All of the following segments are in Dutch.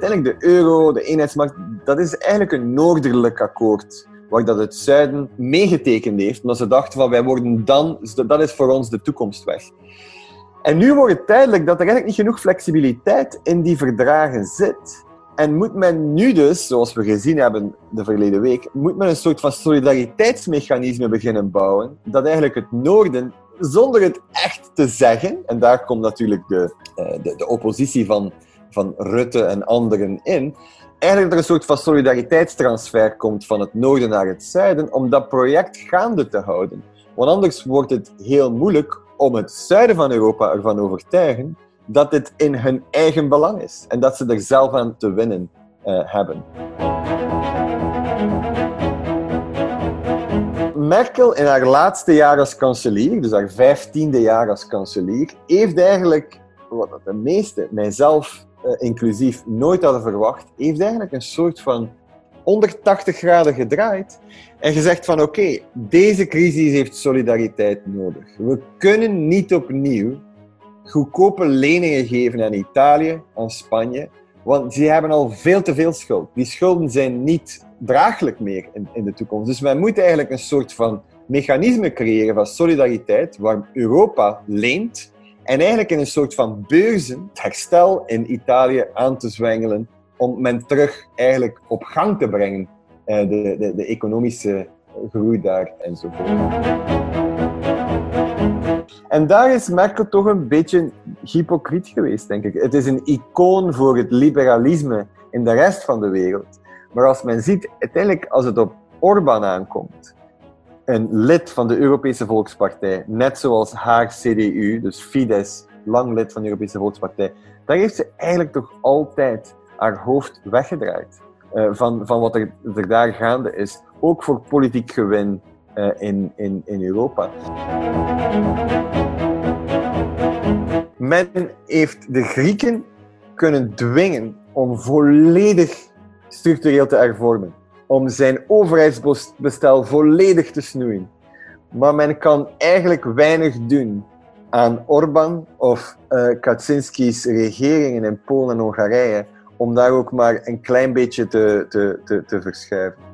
uiteindelijk de euro, de eenheidsmarkt, dat is eigenlijk een noordelijk akkoord waar dat het zuiden meegetekend heeft, omdat ze dachten van wij worden dan, dat is voor ons de toekomstweg. En nu wordt het duidelijk dat er eigenlijk niet genoeg flexibiliteit in die verdragen zit. En moet men nu dus, zoals we gezien hebben de verleden week, moet men een soort van solidariteitsmechanisme beginnen bouwen, dat eigenlijk het noorden, zonder het echt te zeggen, en daar komt natuurlijk de, eh, de, de oppositie van, van Rutte en anderen in, eigenlijk er een soort van solidariteitstransfer komt van het noorden naar het zuiden, om dat project gaande te houden. Want anders wordt het heel moeilijk om het zuiden van Europa ervan overtuigen dat dit in hun eigen belang is en dat ze er zelf aan te winnen uh, hebben. Merkel in haar laatste jaar als kanselier, dus haar vijftiende jaar als kanselier, heeft eigenlijk, wat de meeste, mijzelf inclusief, nooit hadden verwacht, heeft eigenlijk een soort van 180 graden gedraaid en gezegd van oké, deze crisis heeft solidariteit nodig. We kunnen niet opnieuw goedkope leningen geven aan Italië, aan Spanje, want die hebben al veel te veel schuld. Die schulden zijn niet draaglijk meer in, in de toekomst. Dus wij moeten eigenlijk een soort van mechanisme creëren van solidariteit, waar Europa leent en eigenlijk in een soort van beurzen het herstel in Italië aan te zwengelen om men terug eigenlijk op gang te brengen, eh, de, de, de economische groei daar enzovoort. En daar is Merkel toch een beetje hypocriet geweest, denk ik. Het is een icoon voor het liberalisme in de rest van de wereld. Maar als men ziet, uiteindelijk als het op Orbán aankomt, een lid van de Europese Volkspartij, net zoals haar CDU, dus Fidesz, lang lid van de Europese Volkspartij, daar heeft ze eigenlijk toch altijd haar hoofd weggedraaid uh, van, van wat er, daar gaande is, ook voor politiek gewin uh, in, in, in Europa. Men heeft de Grieken kunnen dwingen om volledig structureel te hervormen om zijn overheidsbestel volledig te snoeien. Maar men kan eigenlijk weinig doen aan Orbán of uh, Kaczynski's regeringen in Polen en Hongarije om daar ook maar een klein beetje te, te, te, te verschuiven.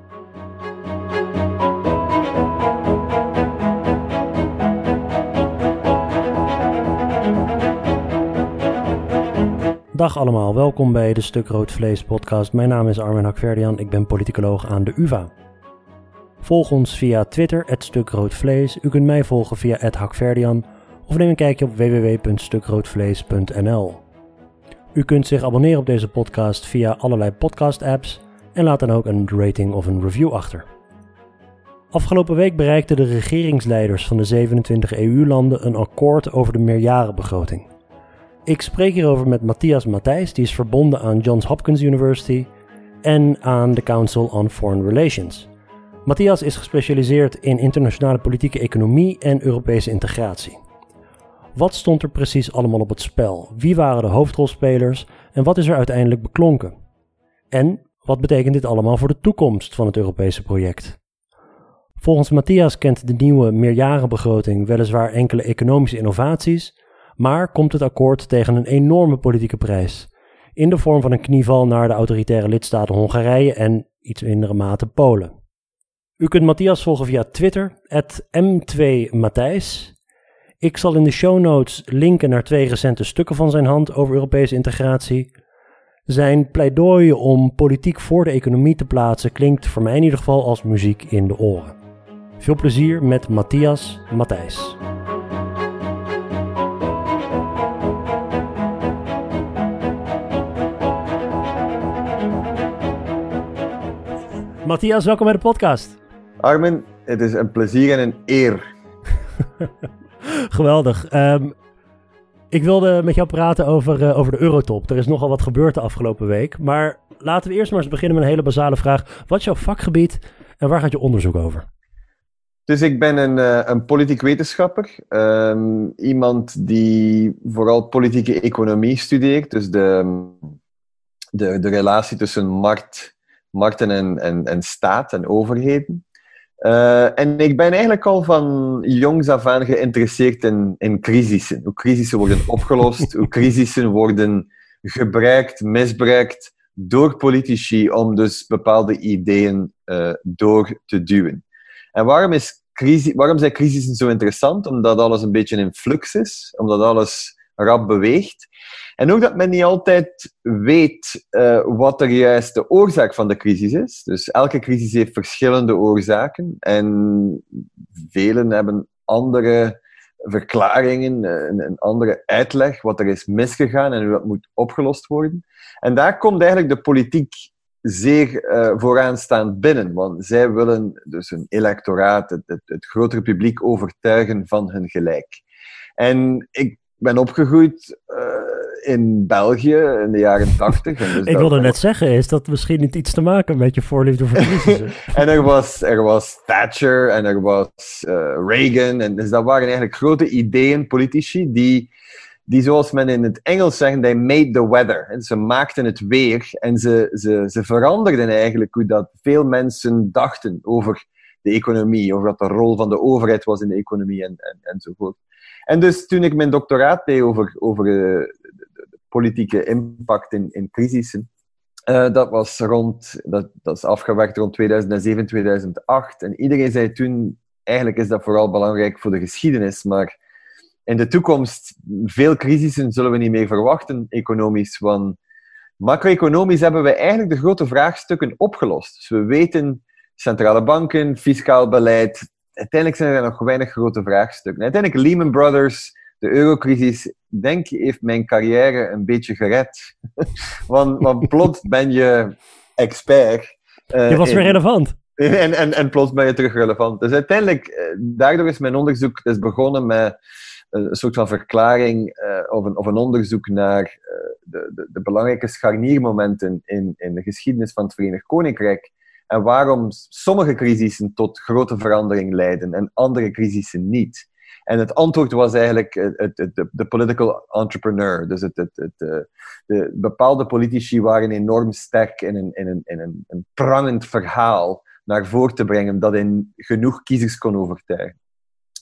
Dag allemaal, welkom bij de Stuk Rood Vlees podcast. Mijn naam is Armin Hakverdian, ik ben politicoloog aan de UvA. Volg ons via Twitter, het Stuk Rood Vlees. U kunt mij volgen via het Hakverdian of neem een kijkje op www.stukroodvlees.nl. U kunt zich abonneren op deze podcast via allerlei podcast-apps en laat dan ook een rating of een review achter. Afgelopen week bereikten de regeringsleiders van de 27 EU-landen een akkoord over de meerjarenbegroting. Ik spreek hierover met Matthias Matthijs, die is verbonden aan Johns Hopkins University en aan de Council on Foreign Relations. Matthias is gespecialiseerd in internationale politieke economie en Europese integratie. Wat stond er precies allemaal op het spel? Wie waren de hoofdrolspelers en wat is er uiteindelijk beklonken? En wat betekent dit allemaal voor de toekomst van het Europese project? Volgens Matthias kent de nieuwe meerjarenbegroting weliswaar enkele economische innovaties, maar komt het akkoord tegen een enorme politieke prijs. In de vorm van een knieval naar de autoritaire lidstaten Hongarije en iets mindere mate Polen. U kunt Matthias volgen via Twitter, m2matthijs. Ik zal in de show notes linken naar twee recente stukken van zijn hand over Europese integratie. Zijn pleidooi om politiek voor de economie te plaatsen klinkt voor mij in ieder geval als muziek in de oren. Veel plezier met Matthias Matthijs. Matthias, welkom bij de podcast. Armin, het is een plezier en een eer. Geweldig. Um, ik wilde met jou praten over, uh, over de Eurotop. Er is nogal wat gebeurd de afgelopen week. Maar laten we eerst maar eens beginnen met een hele basale vraag. Wat is jouw vakgebied en waar gaat je onderzoek over? Dus ik ben een, uh, een politiek wetenschapper. Um, iemand die vooral politieke economie studeert. Dus de, de, de relatie tussen markt markten en, en, en staat en overheden. Uh, en ik ben eigenlijk al van jongs af aan geïnteresseerd in, in crisissen. Hoe crisissen worden opgelost, hoe crisissen worden gebruikt, misbruikt door politici om dus bepaalde ideeën uh, door te duwen. En waarom, is crisis, waarom zijn crisissen zo interessant? Omdat alles een beetje in flux is, omdat alles rap beweegt. En ook dat men niet altijd weet uh, wat de juiste oorzaak van de crisis is. Dus elke crisis heeft verschillende oorzaken en velen hebben andere verklaringen, een, andere uitleg wat er is misgegaan en hoe dat moet opgelost worden. En daar komt eigenlijk de politiek zeer uh, vooraan staan binnen, want zij willen dus hun electoraat, het, het, grotere publiek, overtuigen van hun gelijk. En ik ben opgegroeid uh, in België in de jaren tachtig. Dus ik wilde net zeggen, is dat misschien niet iets te maken met je voorliefde voor crisissen? en er was, er was Thatcher en er was uh, Reagan. En dus dat waren eigenlijk grote ideeën, politici, die, die zoals men in het Engels zegt, they made the weather. En ze maakten het weer en ze, ze, ze veranderden eigenlijk hoe dat veel mensen dachten over de economie, over wat de rol van de overheid was in de economie en, en, enzovoort. En dus toen ik mijn doctoraat deed over, over de politieke impact in, in crisissen, uh, dat was rond, dat, dat is afgewerkt rond 2007, 2008. En iedereen zei toen, eigenlijk is dat vooral belangrijk voor de geschiedenis, maar in de toekomst, veel crisissen zullen we niet meer verwachten, economisch, want macro-economisch hebben we eigenlijk de grote vraagstukken opgelost. Dus we weten centrale banken, fiscaal beleid, uiteindelijk zijn er nog weinig grote vraagstukken. Uiteindelijk Lehman Brothers, de eurocrisis, denk ik, heeft mijn carrière een beetje gered. want, want plots ben je expert. Uh, je was weer relevant. En, en, en plots ben je terug relevant. Dus uiteindelijk, eh, daardoor is mijn onderzoek is begonnen met een soort van verklaring uh, of, een, of een onderzoek naar uh, de, de, de, belangrijke scharniermomenten in, in de geschiedenis van het Verenigd Koninkrijk en waarom sommige crisissen tot grote verandering leiden en andere crisissen niet. En het antwoord was eigenlijk het, de, political entrepreneur. Dus het, het, eh, de, bepaalde politici waren enorm sterk in een, in, een, in een, een prangend verhaal naar voren te brengen dat in genoeg kiezers kon overtuigen.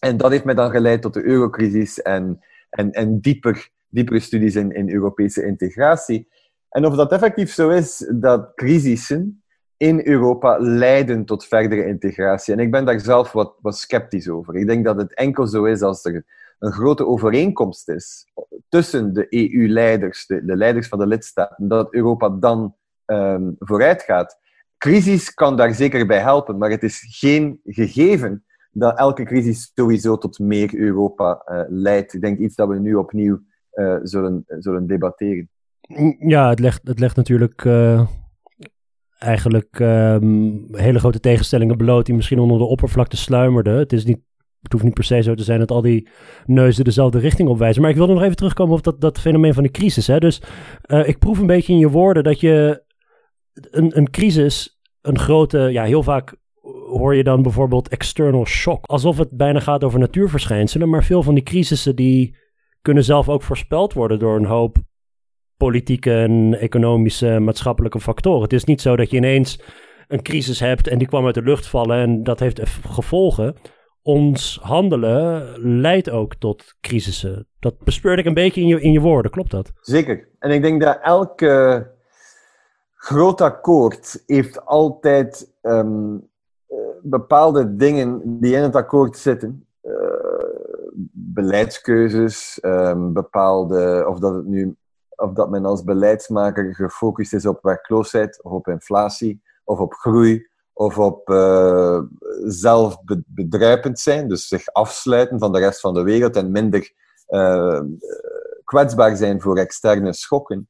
En dat heeft mij dan geleid tot de eurocrisis en, en, en dieper, diepere studies in, in Europese integratie. En of dat effectief zo is, dat crisissen in Europa leiden tot verdere integratie. En ik ben daar zelf wat, wat sceptisch over. Ik denk dat het enkel zo is als er een grote overeenkomst is tussen de EU-leiders, de, de, leiders van de lidstaten, dat Europa dan um, vooruit gaat. Crisis kan daar zeker bij helpen, maar het is geen gegeven dat elke crisis sowieso tot meer Europa uh, leidt. Ik denk iets dat we nu opnieuw uh, zullen, zullen debatteren. Ja, het legt, het legt natuurlijk uh, eigenlijk um, hele grote tegenstellingen bloot die misschien onder de oppervlakte sluimerden. Het, is niet, het hoeft niet per se zo te zijn dat al die neuzen dezelfde richting opwijzen. Maar ik wil nog even terugkomen op dat, dat fenomeen van de crisis. Hè? Dus uh, ik proef een beetje in je woorden dat je een, een crisis, een grote, ja, heel vaak hoor je dan bijvoorbeeld external shock. Alsof het bijna gaat over natuurverschijnselen. Maar veel van die crisissen die kunnen zelf ook voorspeld worden door een hoop politieke en economische maatschappelijke factoren. Het is niet zo dat je ineens een crisis hebt en die kwam uit de lucht vallen en dat heeft gevolgen. Ons handelen leidt ook tot crisissen. Dat bespeurde ik een beetje in je, in je woorden, klopt dat? Zeker. En ik denk dat elke groot akkoord heeft altijd um, bepaalde dingen die in het akkoord zitten. Uh, beleidskeuzes, um, bepaalde, of dat het nu of dat men als beleidsmaker gefocust is op werkloosheid of op inflatie of op groei of op uh, zelfbedrijpend zijn, dus zich afsluiten van de rest van de wereld en minder uh, kwetsbaar zijn voor externe schokken.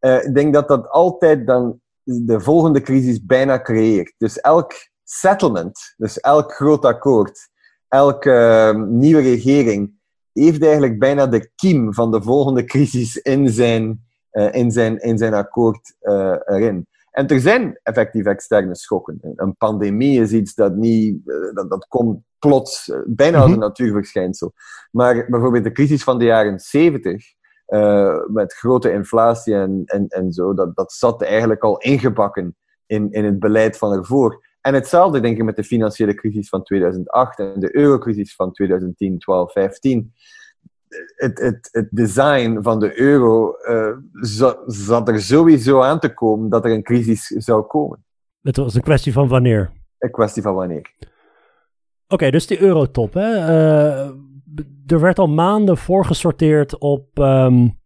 Uh, ik denk dat dat altijd dan de volgende crisis bijna creëert. Dus elk settlement, dus elk groot akkoord, elke nieuwe regering heeft eigenlijk bijna de kiem van de volgende crisis in zijn, uh, in zijn, in zijn akkoord uh, erin. En er zijn effectief externe schokken. Een pandemie is iets dat niet, uh, dat, dat komt plots, bijna als een mhm. natuurverschijnsel. Maar bijvoorbeeld de crisis van de jaren 70, met grote inflatie en, en, en zo, dat, dat zat eigenlijk al ingebakken in, in het beleid van ervoor. En hetzelfde denk ik met de financiële crisis van 2008 en de eurocrisis van 2010, 12, 15. het, het, het design van de euro uh, zat er sowieso aan te komen dat er een crisis zou komen. Het was een kwestie van wanneer? Een kwestie van wanneer. Oké, dus die eurotop. Hè? Uh, er werd al maanden voorgesorteerd op um,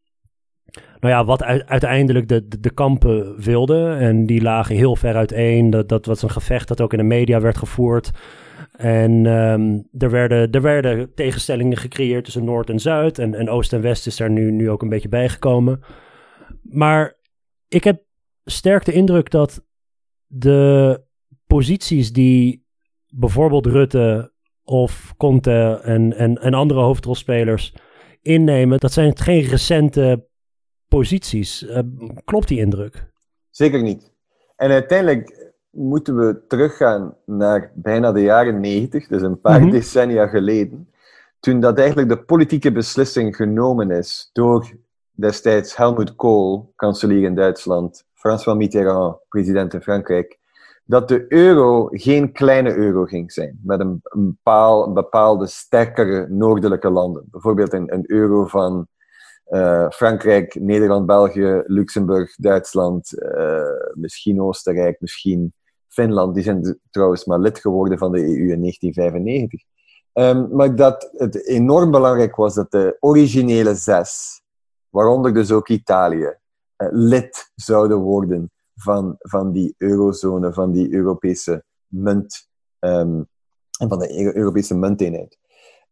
nou ja, wat uiteindelijk de, de, kampen wilden. En die lagen heel ver uiteen. Dat, dat was een gevecht dat ook in de media werd gevoerd. En um, er, werden, er werden tegenstellingen gecreëerd tussen Noord en Zuid. En, en Oost en West is daar nu, nu ook een beetje bijgekomen. Maar ik heb sterk de indruk dat de posities die bijvoorbeeld Rutte of Conte en, en, en andere hoofdrolspelers innemen, dat zijn geen recente posities. Uh, klopt die indruk? Zeker niet. En uiteindelijk moeten we teruggaan naar bijna de jaren negentig, dus een paar mhm. decennia geleden, toen dat eigenlijk de politieke beslissing genomen is door destijds Helmut Kohl, kanselier in Duitsland, François Mitterrand, president in Frankrijk, dat de euro geen kleine euro ging zijn, met een, een, bepaalde sterkere noordelijke landen. Bijvoorbeeld een, een euro van uh, Frankrijk, Nederland, België, Luxemburg, Duitsland, uh, misschien Oostenrijk, misschien Finland. Die zijn trouwens maar lid geworden van de EU in 1995. Um, maar dat het enorm belangrijk was dat de originele zes, waaronder dus ook Italië, uh, lid zouden worden van, van die eurozone, van die Europese munt en van de Europese munteenheid.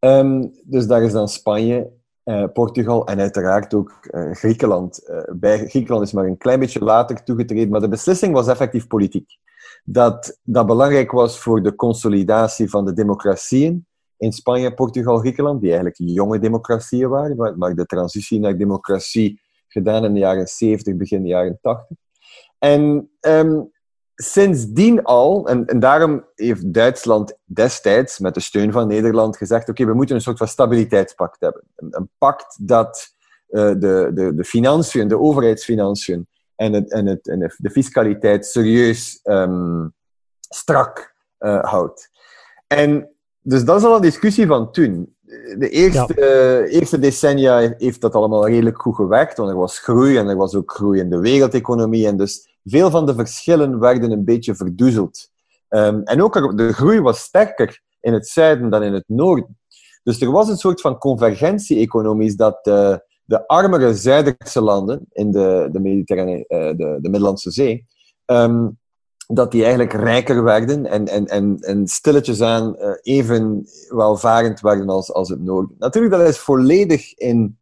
Um, dus daar is dan Spanje, uh, Portugal en uiteraard ook uh, Griekenland. Uh, bij Griekenland is maar een klein beetje later toegetreden, maar de beslissing was effectief politiek. Dat dat belangrijk was voor de consolidatie van de democratieën in Spanje, Portugal, Griekenland, die eigenlijk jonge democratieën waren, maar de transitie naar democratie gedaan in de jaren 70, begin de jaren 80. En um, sindsdien al, en, en, daarom heeft Duitsland destijds met de steun van Nederland gezegd: oké, we moeten een soort van stabiliteitspact hebben. Een, een pact dat uh, de, de, de financiën, de overheidsfinanciën en, het, en, het, en de fiscaliteit serieus um, strak uh, houdt. En dus dat is al een discussie van toen de eerste, uh, eerste decennia heeft dat allemaal redelijk goed gewerkt, want er was groei en er was ook groei in de wereldeconomie. En dus veel van de verschillen werden een beetje verdoezeld. Um, en ook de groei was sterker in het zuiden dan in het noorden. Dus er was een soort van convergentie economisch dat uh, de armere Zuiderse landen in de, de, Mediterrane, uh, de, de Middellandse Zee um, dat die eigenlijk rijker werden en, en, en, en stilletjes aan uh, even welvarend werden als, als het noorden. Natuurlijk, dat is volledig in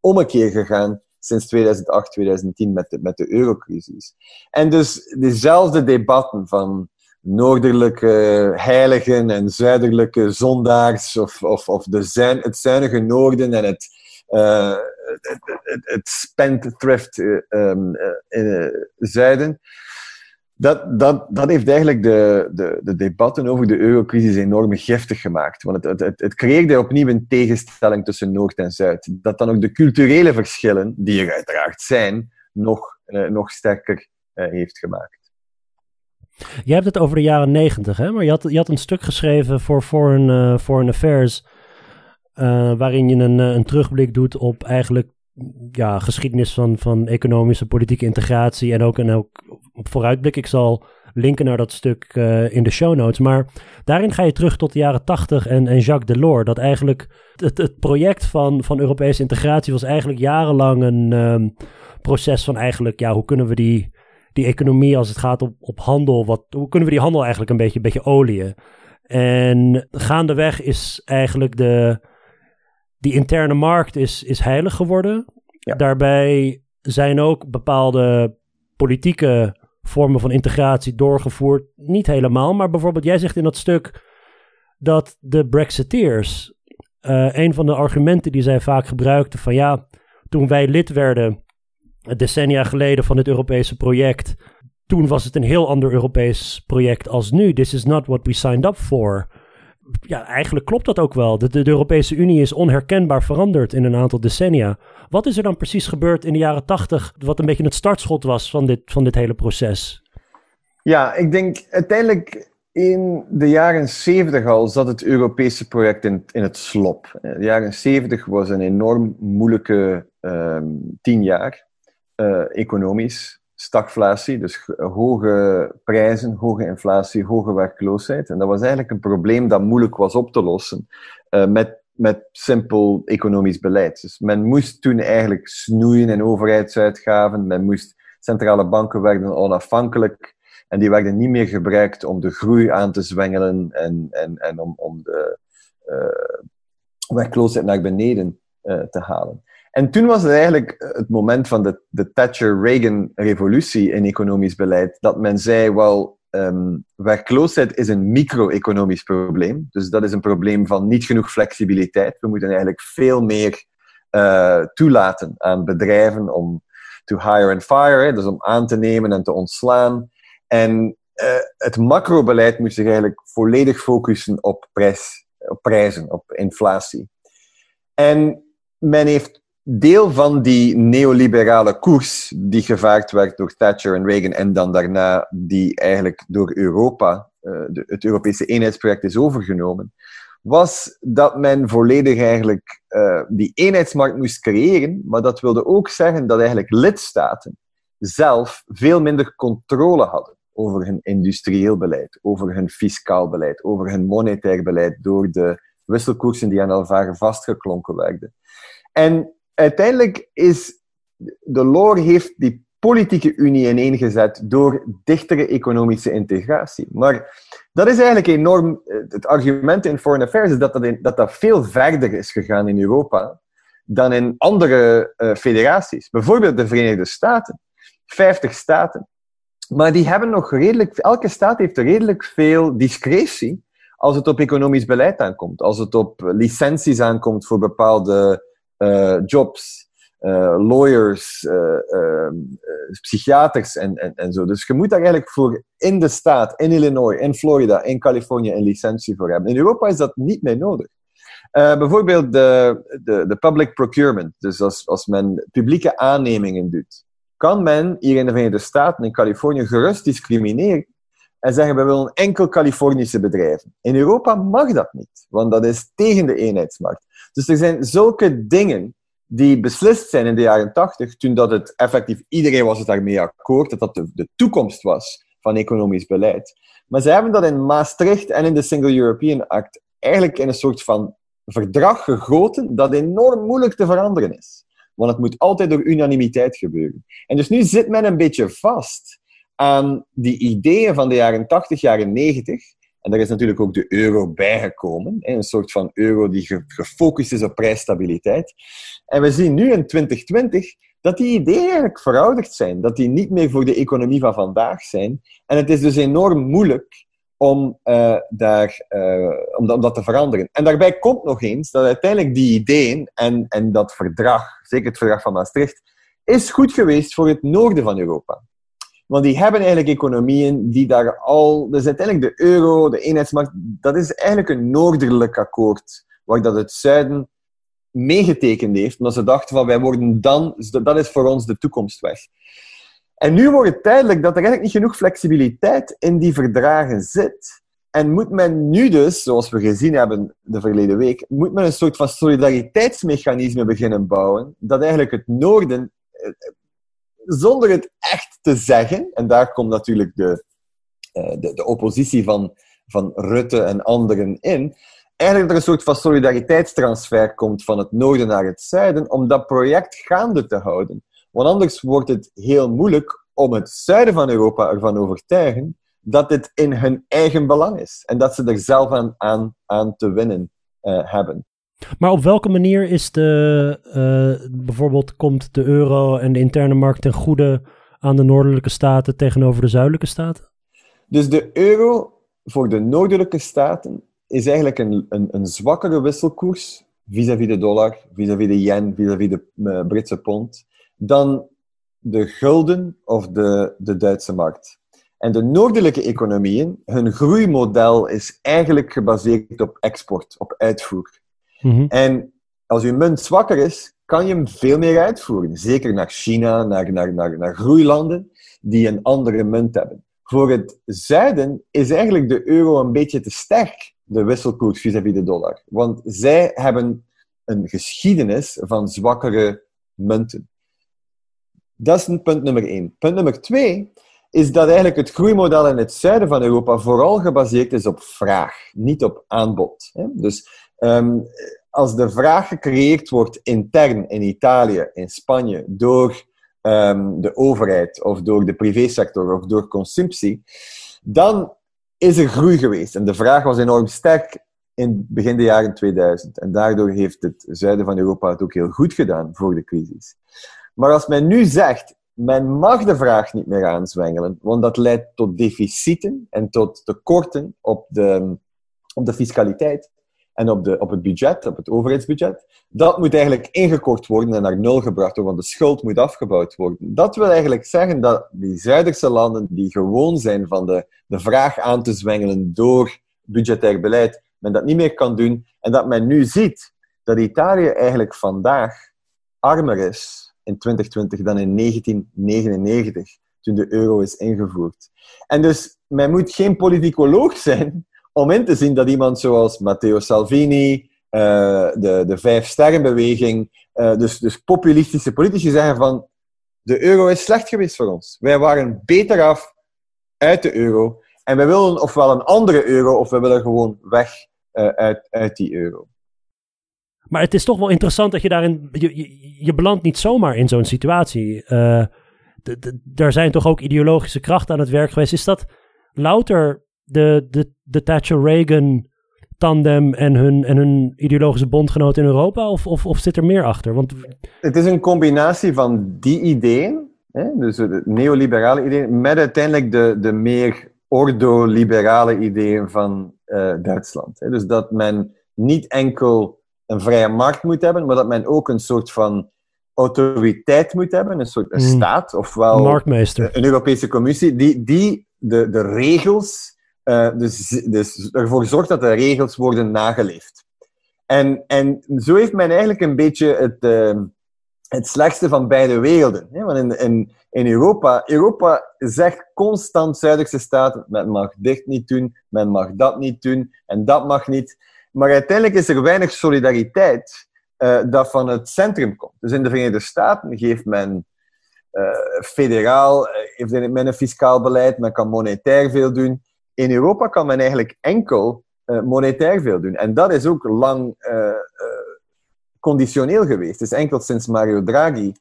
ommekeer gegaan sinds 2008, 2010 met de, met de eurocrisis. En dus dezelfde debatten van noordelijke heiligen en zuidelijke zondaars of, of, of de zuin, het zuinige noorden en het, uh, het, het, het spendthrift uh, um, uh, zuiden dat, dat, dat heeft eigenlijk de, de, de debatten over de eurocrisis enorm giftig gemaakt. Want het, het, het creëerde opnieuw een tegenstelling tussen Noord en Zuid. Dat dan ook de culturele verschillen, die er uiteraard zijn, nog, eh, nog sterker eh, heeft gemaakt. Je hebt het over de jaren negentig, hè? maar je had, je had een stuk geschreven voor Foreign, uh, Foreign Affairs. Uh, waarin je een, een terugblik doet op eigenlijk ja, geschiedenis van, van economische, politieke integratie en ook, en ook vooruitblik. Ik zal linken naar dat stuk uh, in de show notes. Maar daarin ga je terug tot de jaren 80 en, en Jacques Delors. Dat eigenlijk het, het project van, van Europese integratie was eigenlijk jarenlang een um, proces van eigenlijk, ja, hoe kunnen we die, die economie als het gaat op, op handel, wat, hoe kunnen we die handel eigenlijk een beetje, een beetje olieën? En gaandeweg is eigenlijk de, die interne markt is, is heilig geworden. Ja. Daarbij zijn ook bepaalde politieke vormen van integratie doorgevoerd. Niet helemaal, maar bijvoorbeeld, jij zegt in dat stuk dat de Brexiteers, uh, een van de argumenten die zij vaak gebruikten van ja, toen wij lid werden, decennia geleden van het Europese project, toen was het een heel ander Europees project als nu. This is not what we signed up for ja, eigenlijk klopt dat ook wel. De, de, Europese Unie is onherkenbaar veranderd in een aantal decennia. Wat is er dan precies gebeurd in de jaren tachtig, wat een beetje het startschot was van dit, van dit hele proces? Ja, ik denk uiteindelijk in de jaren 70 al zat het Europese project in, in het slop. De jaren 70 was een enorm moeilijke um, tien jaar, uh, economisch. Stagflatie, dus hoge prijzen, hoge inflatie, hoge werkloosheid. En dat was eigenlijk een probleem dat moeilijk was op te lossen uh, met, met simpel economisch beleid. Dus men moest toen eigenlijk snoeien in overheidsuitgaven, men moest centrale banken werden onafhankelijk en die werden niet meer gebruikt om de groei aan te zwengelen en, en, en om, om de uh, werkloosheid naar beneden uh, te halen. En toen was het eigenlijk het moment van de, de Thatcher-Reagan-revolutie in economisch beleid, dat men zei, wel, um, werkloosheid is een micro-economisch probleem. Dus dat is een probleem van niet genoeg flexibiliteit. We moeten eigenlijk veel meer uh, toelaten aan bedrijven om to hire and fire, dus om aan te nemen en te ontslaan. En uh, het macrobeleid moest zich eigenlijk volledig focussen op, prijs, op prijzen, op inflatie. En men heeft deel van die neoliberale koers die gevaard werd door Thatcher en Reagan en dan daarna die eigenlijk door Europa, de, het Europese eenheidsproject is overgenomen, was dat men volledig eigenlijk uh, die eenheidsmarkt moest creëren, maar dat wilde ook zeggen dat eigenlijk lidstaten zelf veel minder controle hadden over hun industrieel beleid, over hun fiscaal beleid, over hun monetair beleid, door de wisselkoersen die aan elkaar vastgeklonken werden. En uiteindelijk is de Loor heeft die politieke unie ineengezet door dichtere economische integratie. Maar dat is eigenlijk enorm. Het argument in Foreign Affairs is dat dat, dat, veel verder is gegaan in Europa dan in andere uh, federaties. Bijvoorbeeld de Verenigde Staten. 50 staten. Maar die hebben nog redelijk, elke staat heeft redelijk veel discretie als het op economisch beleid aankomt. Als het op licenties aankomt voor bepaalde jobs, uh, lawyers, uh, psychiaters en, en, en zo. Dus je moet daar eigenlijk voor in de staat, in Illinois, in Florida, in Californië een licentie voor hebben. In Europa is dat niet meer nodig. bijvoorbeeld de, de, de public procurement. Dus als, als men publieke aannemingen doet kan men hier in de Verenigde Staten, in Californië, gerust discrimineren en zeggen, we willen enkel Californische bedrijven. In Europa mag dat niet, want dat is tegen de eenheidsmarkt. Dus er zijn zulke dingen die beslist zijn in de jaren tachtig, toen dat het effectief, iedereen was het daarmee akkoord, dat dat de, de toekomst was van economisch beleid. Maar ze hebben dat in Maastricht en in de Single European Act eigenlijk in een soort van verdrag gegoten dat enorm moeilijk te veranderen is. Want het moet altijd door unanimiteit gebeuren. En dus nu zit men een beetje vast aan die ideeën van de jaren 80, jaren 90. En daar is natuurlijk ook de euro bijgekomen. Een soort van euro die gefocust is op prijsstabiliteit. En we zien nu in 2020 dat die ideeën eigenlijk verouderd zijn. Dat die niet meer voor de economie van vandaag zijn. En het is dus enorm moeilijk om, uh, daar, om, dat, om, dat, te veranderen. En daarbij komt nog eens dat uiteindelijk die ideeën en, en dat verdrag, zeker het verdrag van Maastricht, is goed geweest voor het noorden van Europa. Want die hebben eigenlijk economieën die daar al... Dus uiteindelijk de euro, de eenheidsmarkt, dat is eigenlijk een noordelijk akkoord, waar dat het zuiden meegetekend heeft, omdat ze dachten van wij worden dan... Dat is voor ons de toekomstweg. En nu wordt het duidelijk dat er eigenlijk niet genoeg flexibiliteit in die verdragen zit. En moet men nu dus, zoals we gezien hebben de verleden week, moet men een soort van solidariteitsmechanisme beginnen bouwen, dat eigenlijk het noorden, eh, zonder het echt te zeggen, en daar komt natuurlijk de, eh, de, de oppositie van, van Rutte en anderen in, eigenlijk er een soort van solidariteitstransfer komt van het noorden naar het zuiden, om dat project gaande te houden. Want anders wordt het heel moeilijk om het zuiden van Europa ervan overtuigen dat dit in hun eigen belang is. En dat ze er zelf aan, aan, aan te winnen uh, hebben. Maar op welke manier is de, uh, bijvoorbeeld komt de euro en de interne markt ten goede aan de noordelijke staten tegenover de zuidelijke staten? Dus de euro voor de noordelijke staten is eigenlijk een, een, een zwakkere wisselkoers vis-à-vis de dollar, vis-à-vis de yen, vis-à-vis de uh, Britse pond dan de gulden of de, de Duitse markt. En de noordelijke economieën, hun groeimodel is eigenlijk gebaseerd op export, op uitvoer. Mhm. En als je munt zwakker is, kan je hem veel meer uitvoeren. Zeker naar China, naar, naar, naar, naar groeilanden die een andere munt hebben. Voor het zuiden is eigenlijk de euro een beetje te sterk, de wisselkoers vis-à-vis de dollar. Want zij hebben een geschiedenis van zwakkere munten. Dat is punt nummer één. Punt nummer twee is dat eigenlijk het groeimodel in het zuiden van Europa vooral gebaseerd is op vraag, niet op aanbod. Dus ehm, als de vraag gecreëerd wordt intern in Italië, in Spanje, door um, de overheid of door de privésector of door consumptie, dan is er groei geweest. En de vraag was enorm sterk in begin de jaren 2000. En daardoor heeft het zuiden van Europa het ook heel goed gedaan voor de crisis. Maar als men nu zegt, men mag de vraag niet meer aanzwengelen, want dat leidt tot deficieten en tot tekorten op de, op de fiscaliteit, en op, de, op het budget, op het overheidsbudget, dat moet eigenlijk ingekort worden en naar nul gebracht worden, want de schuld moet afgebouwd worden. Dat wil eigenlijk zeggen dat die Zuiderse landen, die gewoon zijn van de, de vraag aan te zwengelen door budgetair beleid, men dat niet meer kan doen. En dat men nu ziet dat Italië eigenlijk vandaag armer is in 2020 dan in 1999, toen de euro is ingevoerd. En dus, men moet geen politicoloog zijn om in te zien dat iemand zoals Matteo Salvini, uh, de, de Vijf Sterrenbeweging, uh, dus, dus populistische politici zeggen van de euro is slecht geweest voor ons. Wij waren beter af uit de euro en we willen ofwel een andere euro of we willen gewoon weg uh, uit, uit die euro. Maar het is toch wel interessant dat je daarin. Je, je, belandt niet zomaar in zo'n situatie. Er zijn toch ook ideologische krachten aan het werk geweest. Is dat louter de, de, de Thatcher-Reagan tandem en hun, en hun ideologische bondgenoten in Europa? Of, of, of zit er meer achter? Want... Het is een combinatie van die ideeën, hè, dus de neoliberale ideeën, met uiteindelijk de, de meer ordoliberale ideeën van uh, Duitsland. Hè. Dus dat men niet enkel een vrije markt moet hebben, maar dat men ook een soort van autoriteit moet hebben, een soort een mm. staat, ofwel een Europese Commissie, die, die de, de regels uh, dus, dus ervoor zorgt dat de regels worden nageleefd. En, en zo heeft men eigenlijk een beetje het, uh, het slechtste van beide werelden. Hè? Want in, in, in Europa, Europa zegt constant Zuiderse staten, men mag dit niet doen, men mag dat niet doen en dat mag niet. Maar uiteindelijk is er weinig solidariteit uh, dat van het centrum komt. Dus in de Verenigde Staten geeft men federaal, heeft men een fiscaal beleid, men kan monetair veel doen in Europa kan men eigenlijk enkel uh, monetair veel doen. En dat is ook lang uh, conditioneel geweest. Het is enkel sinds Mario Draghi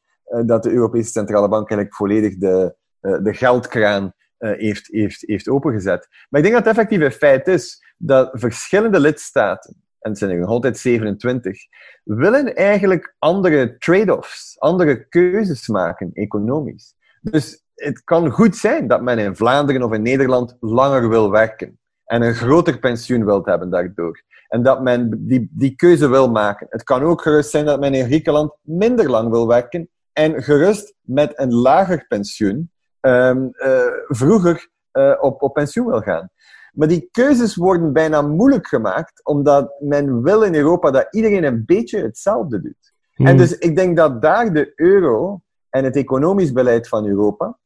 dat de Europese Centrale Bank eigenlijk volledig de, de geldkraan heeft, heeft, heeft opengezet. Maar ik denk dat het effectieve feit is dat verschillende lidstaten, en het zijn er nog altijd 27, willen eigenlijk andere trade-offs, andere keuzes maken, economisch. Dus het kan goed zijn dat men in Vlaanderen of in Nederland langer wil werken en een groter pensioen wilt hebben daardoor. En dat men die, die keuze wil maken. Het kan ook gerust zijn dat men in Griekenland minder lang wil werken en gerust met een lager pensioen um, uh, vroeger uh, op, op pensioen wil gaan. Maar die keuzes worden bijna moeilijk gemaakt, omdat men wil in Europa dat iedereen een beetje hetzelfde doet. En hmm. dus ik denk dat daar de euro en het economisch beleid van Europa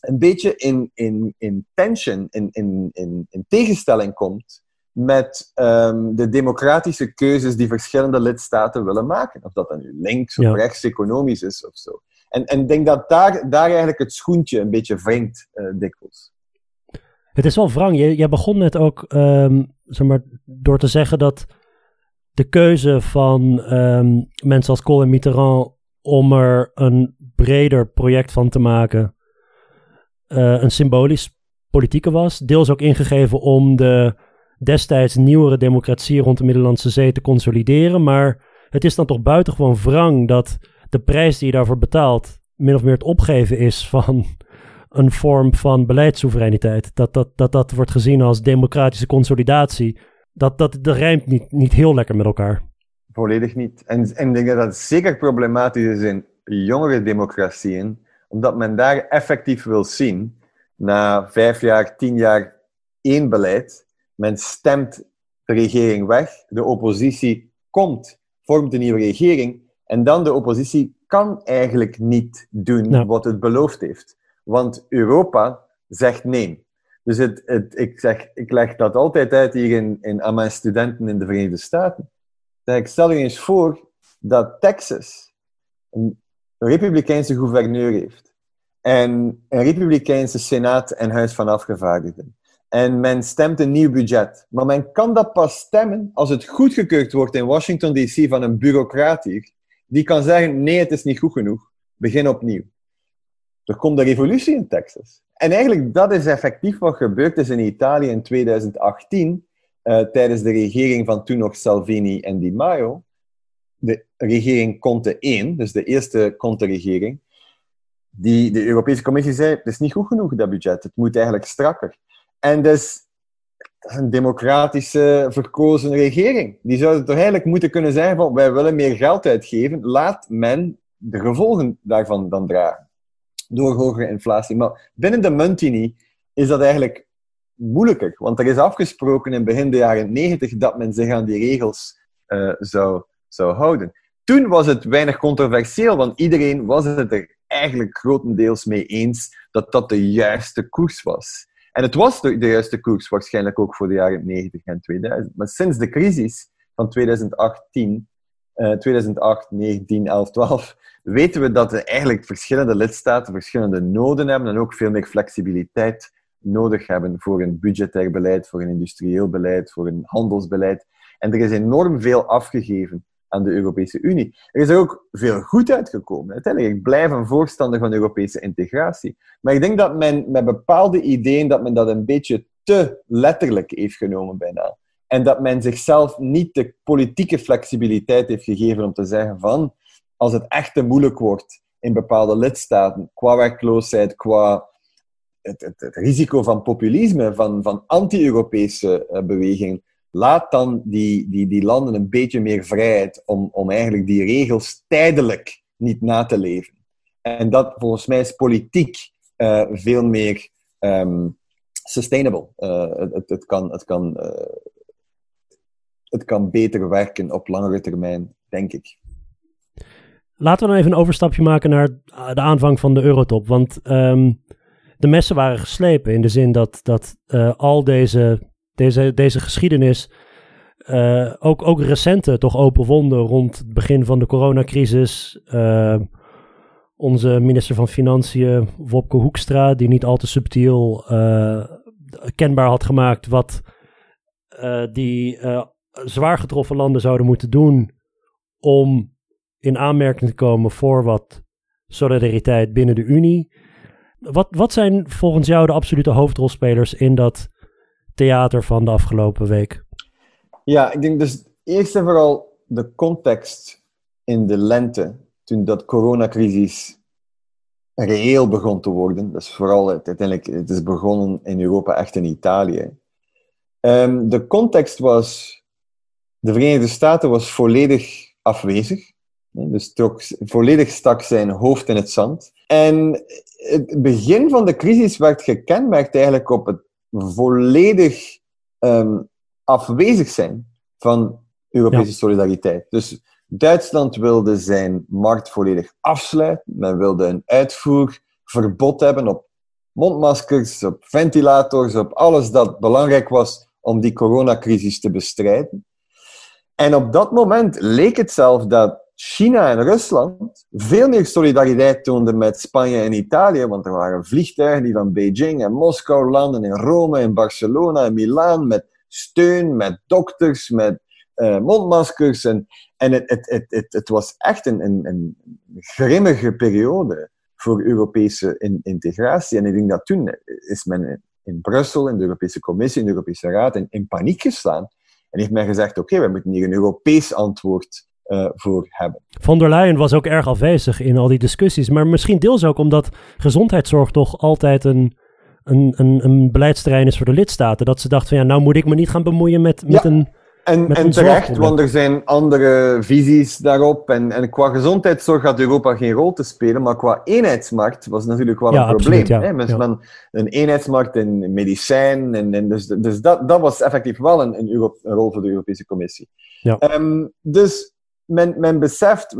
een beetje in, in, in tension, in, in, in, in tegenstelling komt met um, de democratische keuzes die verschillende lidstaten willen maken. Of dat dan nu links of rechts economisch is of zo. En ik denk dat daar, daar eigenlijk het schoentje een beetje wringt, uh, dikwijls. Het is wel wrang. Je, jij begon net ook um, zeg maar, door te zeggen dat de keuze van um, mensen als Kool en Mitterrand om er een breder project van te maken uh, een symbolisch politieke was. Deels ook ingegeven om de destijds nieuwere democratie rond de Middellandse Zee te consolideren. Maar het is dan toch buitengewoon wrang dat de prijs die je daarvoor betaalt min of meer het opgeven is van een vorm van beleidssoevereiniteit. Dat dat, dat, dat wordt gezien als democratische consolidatie. Dat, dat, dat rijmt niet, niet heel lekker met elkaar. Volledig niet. En, en ik denk dat dat zeker problematisch is in jongere democratieën omdat men daar effectief wil zien, na vijf jaar, tien jaar één beleid, men stemt de regering weg, de oppositie komt, vormt een nieuwe regering, en dan de oppositie kan eigenlijk niet doen wat het beloofd heeft. Want Europa zegt nee. Dus het, het, ik, zeg, ik leg dat altijd uit hier in, in, aan mijn studenten in de Verenigde Staten. Dat ik stel je eens voor dat Texas een republikeinse gouverneur heeft en een republikeinse senaat en huis van afgevaardigden. En men stemt een nieuw budget. Maar men kan dat pas stemmen als het goedgekeurd wordt in Washington DC van een bureaucraat hier. Die kan zeggen, nee, het is niet goed genoeg. Begin opnieuw. Er komt een revolutie in Texas. En eigenlijk, dat is effectief wat gebeurd is in Italië in 2018, uh, eh, tijdens de regering van toen nog Salvini en Di Maio. De regering Conte 1, dus de eerste Conte-regering, die de Europese Commissie zei, het is niet goed genoeg, dat budget. Het moet eigenlijk strakker. En dus, een democratische verkozen regering. Die zou toch eigenlijk moeten kunnen zeggen van, wij willen meer geld uitgeven, laat men de gevolgen daarvan dan dragen door hogere inflatie. Maar binnen de Muntini is dat eigenlijk moeilijker, want er is afgesproken in begin de jaren 90 dat men zich aan die regels uh, zou, zou houden. Toen was het weinig controversieel, want iedereen was het er eigenlijk grotendeels mee eens dat dat de juiste koers was. En het was de, juiste koers waarschijnlijk ook voor de jaren 90 en 2000. Maar sinds de crisis van 2018 2008, 19, 11, 12, weten we dat er eigenlijk verschillende lidstaten verschillende noden hebben en ook veel meer flexibiliteit nodig hebben voor een budgetair beleid, voor een industrieel beleid, voor een handelsbeleid. En er is enorm veel afgegeven aan de Europese Unie. Er is er ook veel goed uitgekomen. Uiteindelijk, ik blijf een voorstander van Europese integratie. Maar ik denk dat men met bepaalde ideeën, dat men dat een beetje te letterlijk heeft genomen bijna. En dat men zichzelf niet de politieke flexibiliteit heeft gegeven om te zeggen van, als het echt te moeilijk wordt in bepaalde lidstaten, qua werkloosheid, qua het, het, risico van populisme, van, van anti-Europese uh, bewegingen, laat dan die, die, die landen een beetje meer vrijheid om, om eigenlijk die regels tijdelijk niet na te leven. En dat volgens mij is politiek uh, veel meer um, sustainable. Uh, het, kan, het kan het kan beter werken op langere termijn, denk ik. Laten we dan even een overstapje maken naar de aanvang van de Eurotop. Want um, de messen waren geslepen in de zin dat, dat al deze, deze, deze geschiedenis, uh, ook, ook recente, toch open wonden rond het begin van de coronacrisis. Uh, onze minister van Financiën, Wopke Hoekstra, die niet al te subtiel kenbaar had gemaakt wat die zwaar getroffen landen zouden moeten doen om in aanmerking te komen voor wat solidariteit binnen de Unie. Wat, wat zijn volgens jou de absolute hoofdrolspelers in dat theater van de afgelopen week? Ja, ik denk dus eerst en vooral de context in de lente, toen dat coronacrisis reëel begon te worden. Dus vooral uiteindelijk, het is begonnen in Europa, echt in Italië. Um, de context was de Verenigde Staten was volledig afwezig. Dus trok volledig stak zijn hoofd in het zand. En het begin van de crisis werd gekenmerkt eigenlijk op het volledig um, afwezig zijn van Europese solidariteit. Dus Duitsland wilde zijn markt volledig afsluiten. Men wilde een uitvoerverbod hebben op mondmaskers, op ventilators, op alles dat belangrijk was om die coronacrisis te bestrijden. En op dat moment leek het zelf dat China en Rusland veel meer solidariteit toonden met Spanje en Italië, want er waren vliegtuigen die van Beijing en Moskou landen in Rome, in Barcelona en Milaan met steun, met dokters, met uh, mondmaskers. En, en het, het, het, het, was echt een, een, een grimmige periode voor Europese in, integratie. En ik denk dat toen is men in Brussel, in de Europese Commissie, in de Europese Raad, in, in paniek geslaan en heeft men gezegd, oké, we moeten hier een Europees antwoord uh, voor hebben. Von der Leyen was ook erg afwezig in al die discussies. Maar misschien deels ook omdat gezondheidszorg toch altijd een, een, een, een beleidsterrein is voor de lidstaten. Dat ze dachten van ja, nou moet ik me niet gaan bemoeien met, met een en, en terecht, want er zijn andere visies daarop. En, en qua gezondheidszorg had Europa geen rol te spelen, maar qua eenheidsmarkt was natuurlijk wel een probleem. ja. Hè? Dus Men, een eenheidsmarkt in medicijn, en, en dus, dus dat, dat was effectief wel een, een, een rol voor de Europese Commissie. Ja. Um, dus men, men beseft,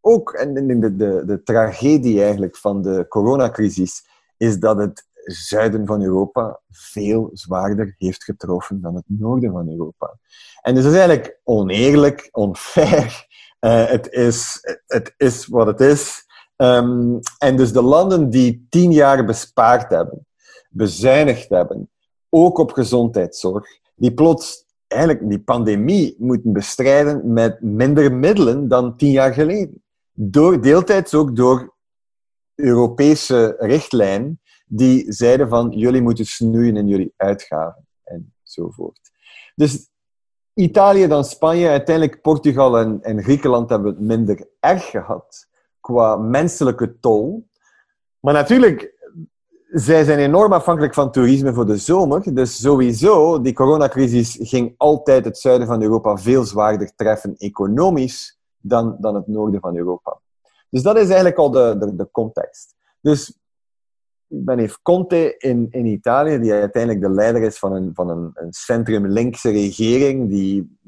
ook en de, de, de, tragedie eigenlijk van de coronacrisis, is dat het zuiden van Europa veel zwaarder heeft getroffen dan het noorden van Europa. En dus dat is eigenlijk oneerlijk, onfair. Uh, het, is, het is wat het is. Um, en dus de landen die tien jaar bespaard hebben, bezuinigd hebben, ook op gezondheidszorg, die plots eigenlijk die pandemie moeten bestrijden met minder middelen dan tien jaar geleden. Door, deeltijds ook door Europese richtlijnen die zeiden van jullie moeten snoeien in jullie uitgaven enzovoort. Dus Italië dan Spanje, uiteindelijk Portugal en, en Griekenland hebben het minder erg gehad qua menselijke tol. Maar natuurlijk, zij zijn enorm afhankelijk van toerisme voor de zomer. Dus sowieso, die coronacrisis ging altijd het zuiden van Europa veel zwaarder treffen economisch dan, dan het noorden van Europa. Dus dat is eigenlijk al de, de, de context. Dus ik ben even Conte in, in Italië, die uiteindelijk de leider is van een, van een, een centrum-linkse regering die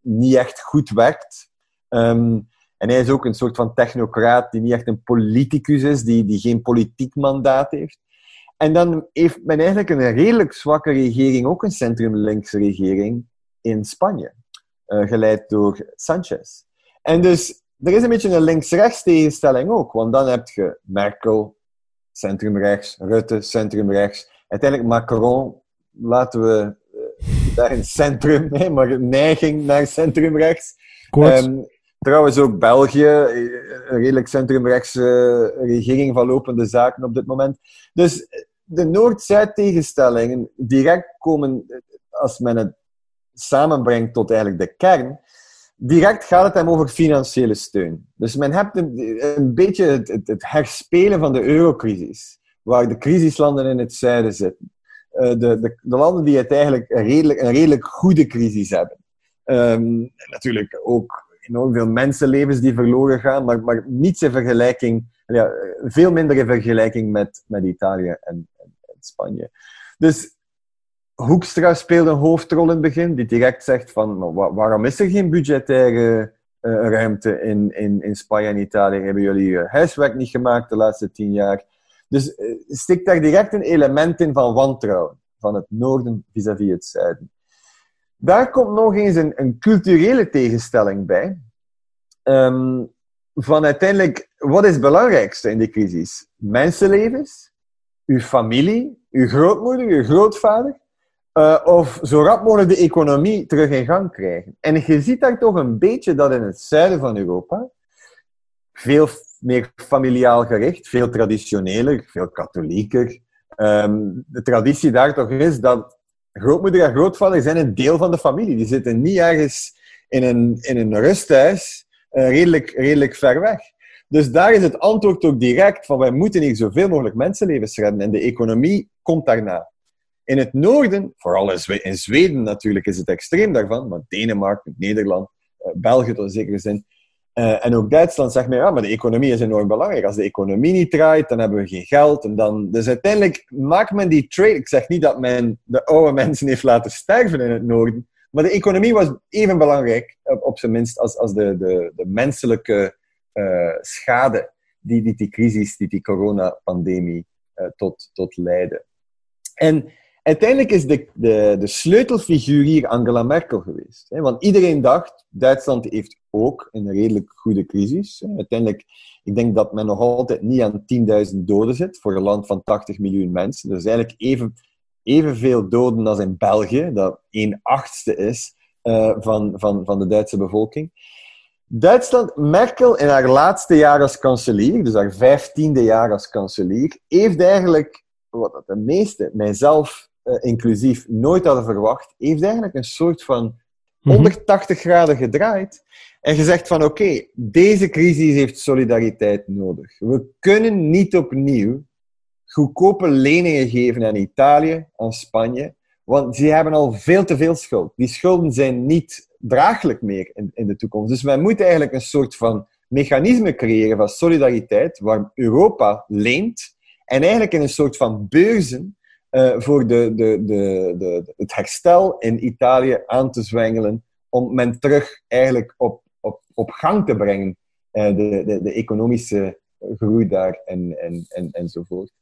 niet echt goed werkt. Ehm, en hij is ook een soort van technocraat die niet echt een politicus is, die, die geen politiek mandaat heeft. En dan heeft men eigenlijk een redelijk zwakke regering, ook een centrum-linkse regering in Spanje, uh, geleid door Sanchez. En dus er is een beetje een links-rechts tegenstelling ook, want dan heb je Merkel, centrumrechts, Rutte, centrumrechts. Uiteindelijk Macron, laten we uh, daar een centrum, hè, maar een neiging naar centrumrechts. Um, trouwens ook België, eh, een redelijk centrumrechtse uh, regering van lopende zaken op dit moment. Dus de Noord-Zuid tegenstellingen direct komen, als men het samenbrengt tot eigenlijk de kern, direct gaat het hem over financiële steun. Dus men hebt een, beetje het, herspelen van de eurocrisis, waar de crisislanden in het zuiden zitten. De, de, de, landen die het eigenlijk een redelijk, een redelijk goede crisis hebben. Um, natuurlijk ook enorm veel mensenlevens die verloren gaan, maar, maar niets in vergelijking, veel minder in vergelijking met, met Italië en, Spanje. Dus Hoekstra speelde een hoofdrol in het begin, die direct zegt van waarom is er geen budgettaire uh, ruimte in, in, in Spanje en Italië? Hebben jullie huiswerk niet gemaakt de laatste tien jaar? Dus uh, stikt daar direct een element in van wantrouwen van het noorden vis-à-vis het zuiden. Daar komt nog eens een, een culturele tegenstelling bij. Um, van uiteindelijk, wat is het belangrijkste in die crisis? Mensenlevens, uw familie, uw grootmoeder, uw grootvader, uh, of zo rap mogelijk de economie terug in gang krijgen. En je ziet daar toch een beetje dat in het zuiden van Europa veel meer familiaal gericht, veel traditioneler, veel katholieker. Um, de traditie daar toch is dat grootmoeder en grootvader zijn een deel van de familie. Die zitten niet ergens in een, in een rusthuis, uh, redelijk, redelijk ver weg. Dus daar is het antwoord ook direct van wij moeten hier zoveel mogelijk mensenlevens redden en de economie komt daarna. In het noorden, vooral in Zweden natuurlijk is het extreem daarvan, maar Denemarken, Nederland, eh, België tot een zekere zin, uh, en ook Duitsland zegt men, ja, maar de economie is enorm belangrijk. Als de economie niet draait, dan hebben we geen geld. En dan... Dus uiteindelijk maakt men die trade. Ik zeg niet dat men de oude mensen heeft laten sterven in het noorden, maar de economie was even belangrijk, op, zijn minst, als, als de, de, de menselijke uh, schade die, die die crisis, die die coronapandemie uh, tot, tot leidde. En Uiteindelijk is de, de, de sleutelfiguur hier Angela Merkel geweest. Want iedereen dacht, Duitsland heeft ook een redelijk goede crisis. Uiteindelijk, ik denk dat men nog altijd niet aan 10.000 doden zit voor een land van 80 miljoen mensen. Dus eigenlijk even, evenveel doden als in België, dat 1 achtste is uh, van, van, van de Duitse bevolking. Duitsland, Merkel in haar laatste jaar als kanselier, dus haar vijftiende jaar als kanselier, heeft eigenlijk, wat de meeste, mijzelf uh, inclusief nooit hadden verwacht, heeft eigenlijk een soort van 180 mhm. graden gedraaid en gezegd van oké, deze crisis heeft solidariteit nodig. We kunnen niet opnieuw goedkope leningen geven aan Italië, aan Spanje, want ze hebben al veel te veel schuld. Die schulden zijn niet draaglijk meer in, in de toekomst. Dus wij moeten eigenlijk een soort van mechanisme creëren van solidariteit, waar Europa leent en eigenlijk in een soort van beurzen uh, voor de, de, de, de, het herstel in Italië aan te zwengelen, om men terug eigenlijk op, op, op gang te brengen, uh, de, de, de economische groei daar en, en, en, enzovoort.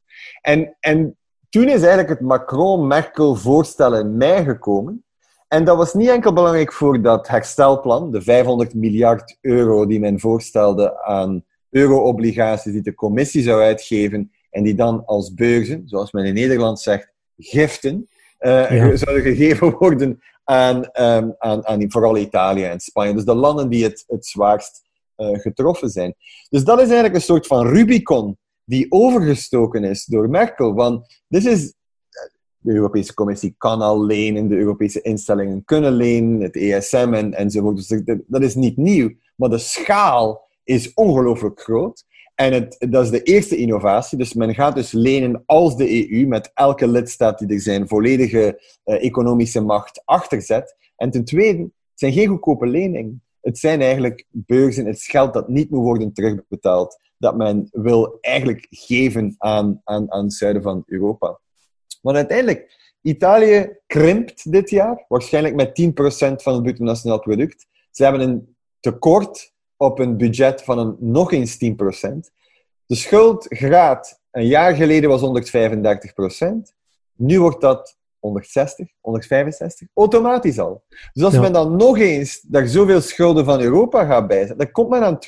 En, en toen is eigenlijk het Macron-Merkel-voorstel in mei gekomen. En dat was niet enkel belangrijk voor dat herstelplan, de 500 miljard euro die men voorstelde aan euro-obligaties die de commissie zou uitgeven en die dan als beurzen, zoals men in Nederland zegt, giften, uh, zouden gegeven worden aan, um, aan, aan vooral Italië en Spanje. Dus de landen die het, het zwaarst uh, getroffen zijn. Dus dat is eigenlijk een soort van Rubicon die overgestoken is door Merkel. Want dit is de Europese Commissie kan al lenen, de Europese instellingen kunnen lenen, het ESM en, enzovoort. Dus dat is niet nieuw, maar de schaal is ongelooflijk groot. En het, dat is de eerste innovatie. Dus men gaat dus lenen als de EU, met elke lidstaat die er zijn volledige uh, economische macht achterzet. En ten tweede, het zijn geen goedkope leningen. Het zijn eigenlijk beurzen, het geld dat niet moet worden terugbetaald, dat men wil eigenlijk geven aan, aan, aan het zuiden van Europa. Maar uiteindelijk, Italië krimpt dit jaar, waarschijnlijk met 10% van het bruto nationaal product. Ze hebben een tekort op een budget van een, nog eens 10%. De schuldgraad een jaar geleden was 135%. Nu wordt dat 160, 165, automatisch al. Dus als men dan nog eens daar zoveel schulden van Europa gaat bijzetten, dan komt men aan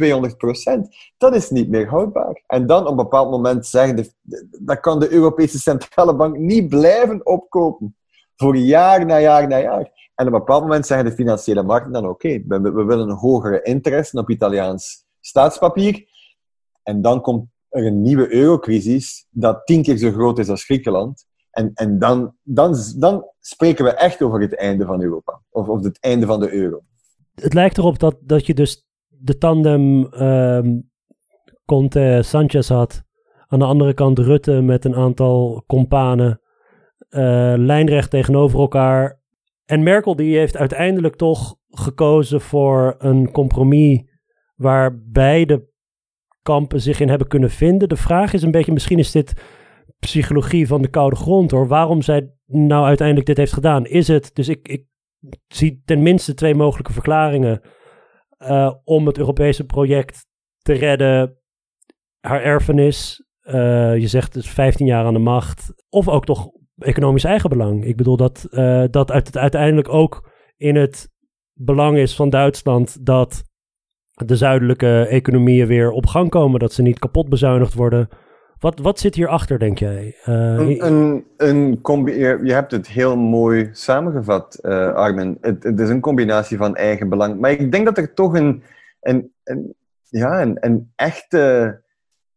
200% Dat is niet meer houdbaar. En dan op een bepaald moment zeggen, de, dat kan de Europese Centrale Bank niet blijven opkopen. Voor jaar na jaar na jaar. En op een bepaald moment zeggen de financiële markten dan, oké, we, we, willen een hogere interesse op Italiaans staatspapier. En dan komt er een nieuwe eurocrisis dat tien keer zo groot is als Griekenland. En, en dan, dan, dan spreken we echt over het einde van Europa. Of, of het einde van de euro. Het lijkt erop dat, dat je dus de tandem um, Conte-Sanchez had. Aan de andere kant Rutte met een aantal companen. Uh, lijnrecht tegenover elkaar. En Merkel die heeft uiteindelijk toch gekozen voor een compromis waar beide kampen zich in hebben kunnen vinden. De vraag is een beetje, misschien is dit psychologie van de koude grond hoor. Waarom zij nou uiteindelijk dit heeft gedaan. Is het, dus ik, ik zie tenminste twee mogelijke verklaringen uh, om het Europese project te redden. Haar erfenis, uh, je zegt dus 15 jaar aan de macht. Of ook toch economisch eigenbelang. Ik bedoel dat uh, dat uit, uiteindelijk ook in het belang is van Duitsland dat de zuidelijke economieën weer op gang komen. Dat ze niet kapot bezuinigd worden wat, wat zit hierachter, denk jij? Uh, een, een, een je, je, hebt het heel mooi samengevat, uh, Armin. Het, het, is een combinatie van eigen belang. Maar ik denk dat er toch een, een, een ja, een, een, echte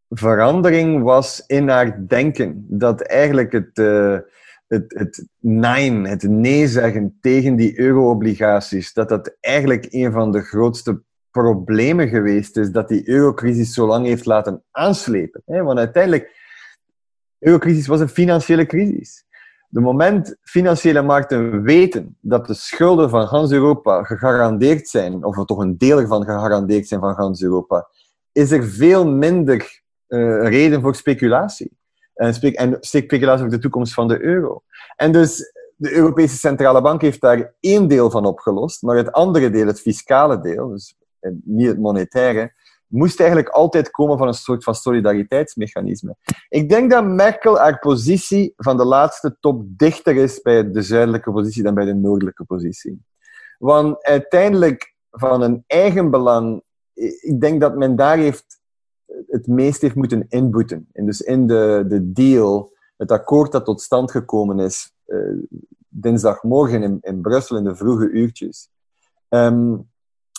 verandering was in haar denken. Dat eigenlijk het, uh, het, het nein, het nee zeggen tegen die euro-obligaties, dat dat eigenlijk een van de grootste problemen geweest is dat die eurocrisis zo lang heeft laten aanslepen. Want uiteindelijk, de eurocrisis was een financiële crisis. De moment financiële markten weten dat de schulden van gans Europa gegarandeerd zijn, of er toch een deel ervan gegarandeerd zijn van gans Europa, is er veel minder reden voor speculatie. En, spe en speculatie over de toekomst van de euro. En dus de Europese Centrale Bank heeft daar één deel van opgelost, maar het andere deel, het fiscale deel, dus niet het monetaire, moest eigenlijk altijd komen van een soort van solidariteitsmechanisme. Ik denk dat Merkel haar positie van de laatste top dichter is bij de zuidelijke positie dan bij de noordelijke positie. Want uiteindelijk, van een eigen belang, ik denk dat men daar heeft, het meest heeft moeten inboeten. En dus in de, de deal, het akkoord dat tot stand gekomen is, uh, dinsdagmorgen in, in Brussel in de vroege uurtjes. Um,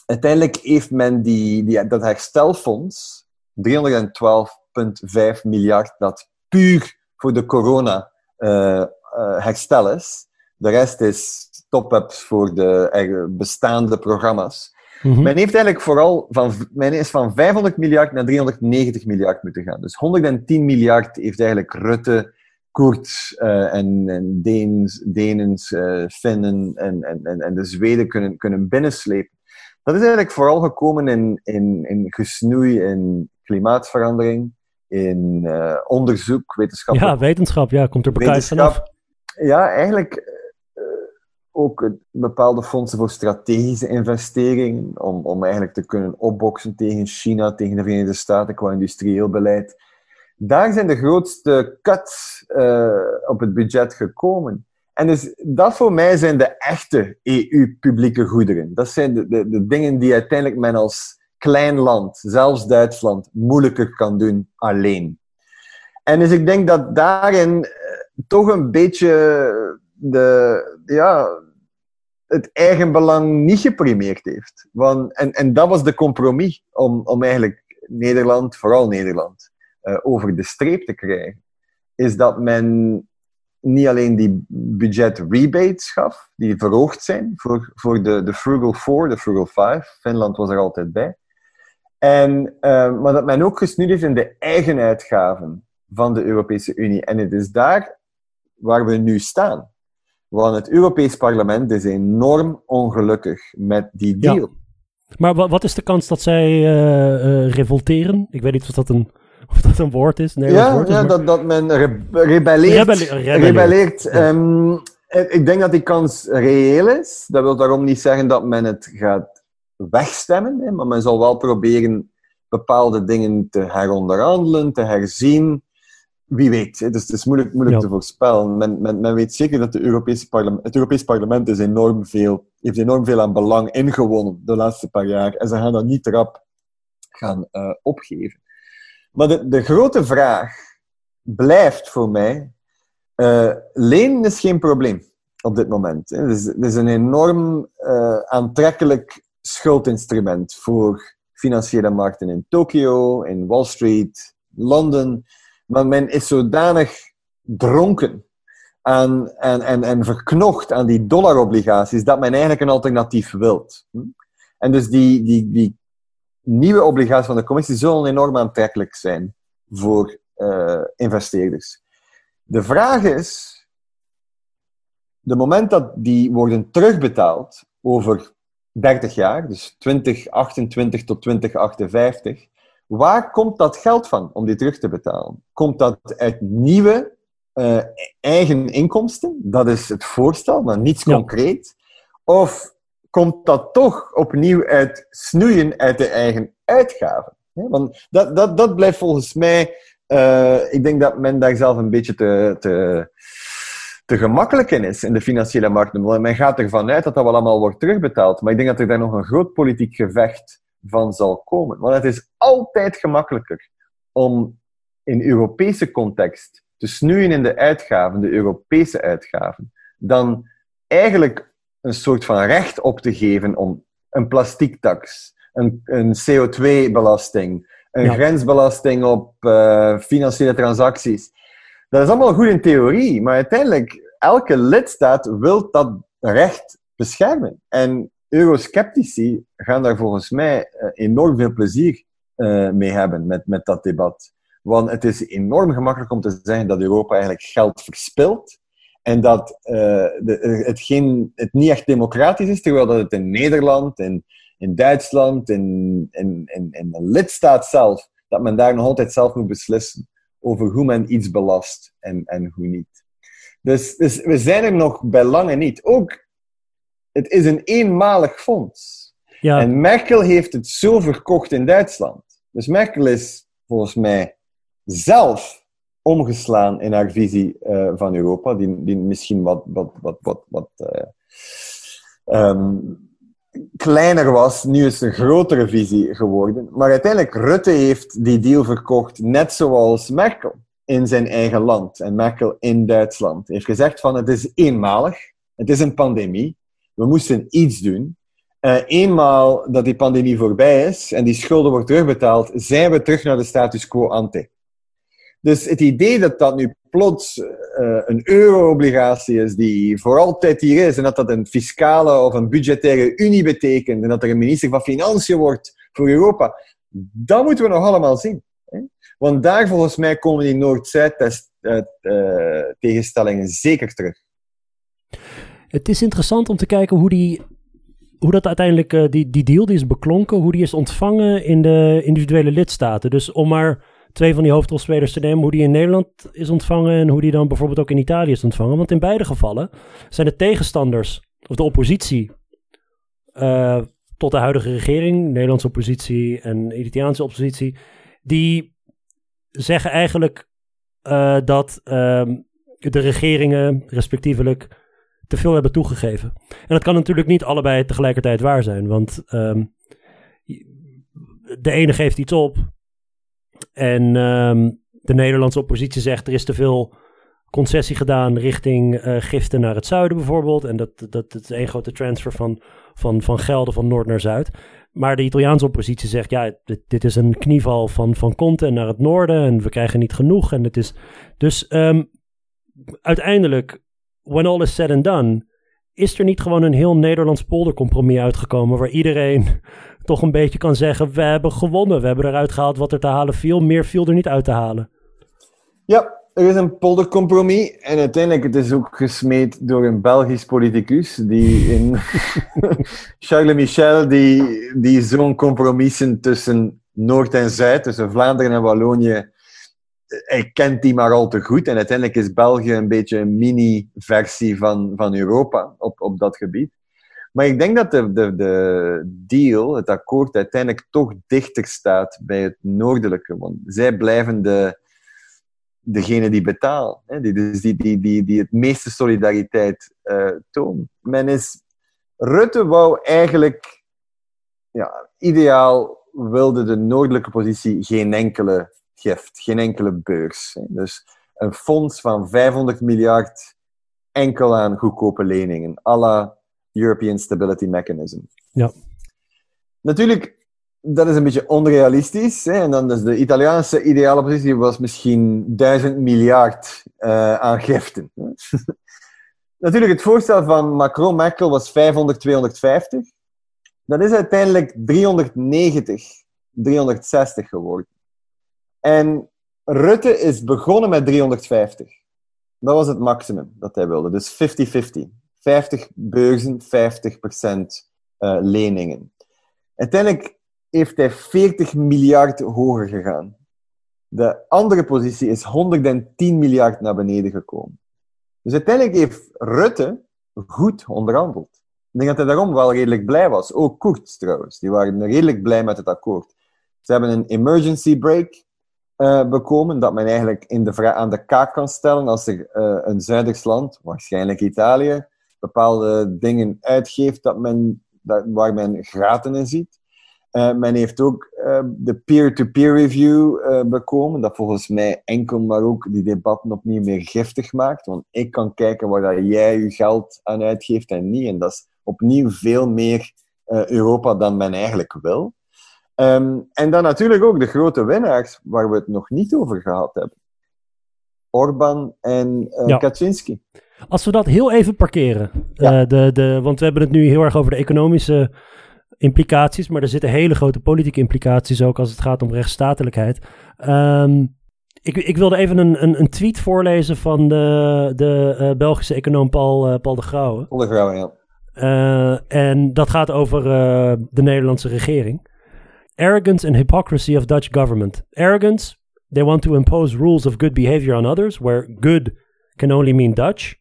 uiteindelijk heeft men die, die, dat herstelfonds, 312,5 miljard, dat puur voor de corona uh, uh, herstel is. De rest is top-ups voor de bestaande programma's. Mm Men heeft eigenlijk vooral van, men is van 500 miljard naar 390 miljard moeten gaan. Dus 110 miljard heeft eigenlijk Rutte, Koert uh, en, en Deens, Denens, Finnen en, en, en de Zweden kunnen, kunnen binnenslepen. Dat is eigenlijk vooral gekomen in, in, in gesnoei in klimaatverandering, in uh, onderzoek, wetenschap. Ja, wetenschap, ja, komt er bekijkt vanaf. Ja, eigenlijk uh, ook bepaalde fondsen voor strategische investeringen, om, om eigenlijk te kunnen opboksen tegen China, tegen de Verenigde Staten qua industrieel beleid. Daar zijn de grootste cuts uh, op het budget gekomen. En dus dat voor mij zijn de echte EU-publieke goederen. Dat zijn de, de, de dingen die uiteindelijk men als klein land, zelfs Duitsland, moeilijker kan doen alleen. En dus ik denk dat daarin eh, toch een beetje de, ja, het eigenbelang niet geprimeerd heeft. Want, en, en dat was de compromis om, om eigenlijk Nederland, vooral Nederland, uh, over de streep te krijgen. Is dat men niet alleen die budget rebates gaf, die verhoogd zijn voor, voor de, de Frugal 4, de Frugal 5. Finland was er altijd bij. En, uh, maar dat men ook gesnoeid heeft in de eigen uitgaven van de Europese Unie. En het is daar waar we nu staan. Want het Europees Parlement is enorm ongelukkig met die deal. Maar wat is de kans dat zij uh, uh, revolteren? Ik weet niet of dat een, of dat een woord is. Nee, ja, woord is, ja dat, dat men re rebelleert. rebelleert. rebelleert. Ja. Um, ik denk dat die kans reëel is. Dat wil daarom niet zeggen dat men het gaat wegstemmen. Hè, maar men zal wel proberen bepaalde dingen te heronderhandelen, te herzien wie weet. Hè? Dus het is moeilijk, moeilijk te voorspellen. Men, men, men weet zeker dat de Europese parlement, het Europees Parlement is enorm veel, heeft enorm veel aan belang ingewonnen de laatste paar jaar. En ze gaan dat niet rap gaan uh, opgeven. Maar de, de grote vraag blijft voor mij... Uh, lenen is geen probleem op dit moment. Het is, het is een enorm uh, aantrekkelijk schuldinstrument voor financiële markten in Tokio, in Wall Street, Londen maar men is zodanig dronken en, en, en, en verknocht aan die dollarobligaties dat men eigenlijk een alternatief wilt. Hm? En dus die, die, die nieuwe obligaties van de commissie zullen enorm aantrekkelijk zijn voor uh, investeerders. De vraag is, de moment dat die worden terugbetaald over 30 jaar, dus 2028 tot 2058, Waar komt dat geld van om die terug te betalen? Komt dat uit nieuwe uh, eigen inkomsten? Dat is het voorstel, maar niets ja. concreet. Of komt dat toch opnieuw uit snoeien uit de eigen uitgaven? Want dat, dat, dat blijft volgens mij... Uh, ik denk dat men daar zelf een beetje te, te, te gemakkelijk in is, in de financiële markten. Want men gaat ervan uit dat dat wel allemaal wordt terugbetaald. Maar ik denk dat er daar nog een groot politiek gevecht van zal komen. Want het is altijd gemakkelijker om in Europese context te snoeien in de uitgaven, de Europese uitgaven, dan eigenlijk een soort van recht op te geven om een plastictax, een, een CO2-belasting, een ja. grensbelasting op uh, financiële transacties. Dat is allemaal goed in theorie, maar uiteindelijk, elke lidstaat wil dat recht beschermen. En eurosceptici gaan daar volgens mij uh, enorm veel plezier uh, mee hebben met, met dat debat. Want het is enorm gemakkelijk om te zeggen dat Europa eigenlijk geld verspilt en dat uh, de, het, geen, het niet echt democratisch is, terwijl dat het in Nederland, in, in Duitsland, in, in, in, in de lidstaat zelf, dat men daar nog altijd zelf moet beslissen over hoe men iets belast en, en hoe niet. Dus, dus we zijn er nog bij lange niet. Ook het is een eenmalig fonds. Ja. En Merkel heeft het zo verkocht in Duitsland. Dus Merkel is volgens mij zelf omgeslaan in haar visie uh, van Europa, die, die misschien wat, wat, wat, wat, wat uh, um, kleiner was. Nu is het een grotere visie geworden. Maar uiteindelijk, Rutte heeft die deal verkocht, net zoals Merkel in zijn eigen land en Merkel in Duitsland. Heeft gezegd van het is eenmalig, het is een pandemie, we moesten iets doen. Uh, eenmaal dat die pandemie voorbij is en die schulden worden terugbetaald, zijn we terug naar de status quo ante. Dus het idee dat dat nu plots uh, een euro-obligatie is die voor altijd hier is en dat dat een fiscale of een budgettaire unie betekent en dat er een minister van Financiën wordt voor Europa, dat moeten we nog allemaal zien. Hè? Want daar volgens mij komen die Noord-Zuid-tegenstellingen uh, zeker terug. Het is interessant om te kijken hoe, die, hoe dat uiteindelijk, uh, die, die deal die is beklonken, hoe die is ontvangen in de individuele lidstaten. Dus om maar twee van die hoofdrolspelers te nemen, hoe die in Nederland is ontvangen en hoe die dan bijvoorbeeld ook in Italië is ontvangen. Want in beide gevallen zijn de tegenstanders, of de oppositie, uh, tot de huidige regering, Nederlandse oppositie en Italiaanse oppositie, die zeggen eigenlijk uh, dat ehm, de regeringen, respectievelijk, te veel hebben toegegeven. En dat kan natuurlijk niet allebei tegelijkertijd waar zijn, want um, de ene geeft iets op en um, de Nederlandse oppositie zegt er is te veel concessie gedaan richting uh, giften naar het zuiden bijvoorbeeld. En dat, dat, dat is één grote transfer van, van, van gelden van noord naar zuid. Maar de Italiaanse oppositie zegt, ja, dit, dit, is een knieval van, van Conte naar het noorden en we krijgen niet genoeg. En het is, dus um, uiteindelijk, when all is said and done, is er niet gewoon een heel Nederlands poldercompromis uitgekomen waar iedereen toch een beetje kan zeggen, we hebben gewonnen, we hebben eruit gehaald wat er te halen viel, meer viel er niet uit te halen. Ja, er is een poldercompromis en uiteindelijk het is ook gesmeed door een Belgisch politicus die in Charles Michel die, die zo'n compromissen tussen Noord en Zuid, tussen Vlaanderen en Wallonië, hij kent die maar al te goed. En uiteindelijk is België een beetje een mini-versie van, van Europa op, op dat gebied. Maar ik denk dat de, de, de deal, het akkoord, uiteindelijk toch dichter staat bij het noordelijke. Want zij blijven de, degene die betaalt. Hè? Die, dus die, die, die, die het meeste solidariteit uh, toont. Men is... Rutte wou eigenlijk... Ja, ideaal wilde de noordelijke positie geen enkele gift, geen enkele beurs. Dus een fonds van 500 miljard enkel aan goedkope leningen, à la European Stability Mechanism. Ja. Natuurlijk, dat is een beetje onrealistisch. Hè? En dan dus de Italiaanse ideale positie was misschien 1000 miljard uh, aan giften. Natuurlijk, het voorstel van Macron-Merkel was 500, 250. Dat is uiteindelijk 390, 360 geworden. En Rutte is begonnen met 350. Dat was het maximum dat hij wilde. Dus 50-50. 50 beurzen, 50% uh, leningen. Uiteindelijk heeft hij 40 miljard hoger gegaan. De andere positie is 110 miljard naar beneden gekomen. Dus uiteindelijk heeft Rutte goed onderhandeld. Ik denk dat hij daarom wel redelijk blij was. Ook Koert trouwens. Die waren redelijk blij met het akkoord. Ze hebben een emergency break uh, bekomen, dat men eigenlijk in de aan de kaak kan stellen als er uh, een Zuiders land, waarschijnlijk Italië, bepaalde dingen uitgeeft dat men, dat, waar men graten in ziet. Uh, men heeft ook de peer-to-peer review bekomen, dat volgens mij enkel maar ook die debatten opnieuw meer giftig maakt. Want ik kan kijken waar dat jij je geld aan uitgeeft en niet. En dat is opnieuw veel meer Europa dan men eigenlijk wil. Um, en dan natuurlijk ook de grote winnaars waar we het nog niet over gehad hebben. Orban en uh, ja. Kaczynski. Als we dat heel even parkeren. Ja. Uh, de, de, want we hebben het nu heel erg over de economische implicaties. Maar er zitten hele grote politieke implicaties ook als het gaat om rechtsstatelijkheid. Um, ik, ik, wilde even een, een, een, tweet voorlezen van de, de uh, Belgische econoom Paul, Paul de Grauwe. Paul de Grauwe, ja. en dat gaat over de Nederlandse regering. Arrogance and hypocrisy of Dutch government. Arrogance, they want to impose rules of good behavior on others, where good can only mean Dutch.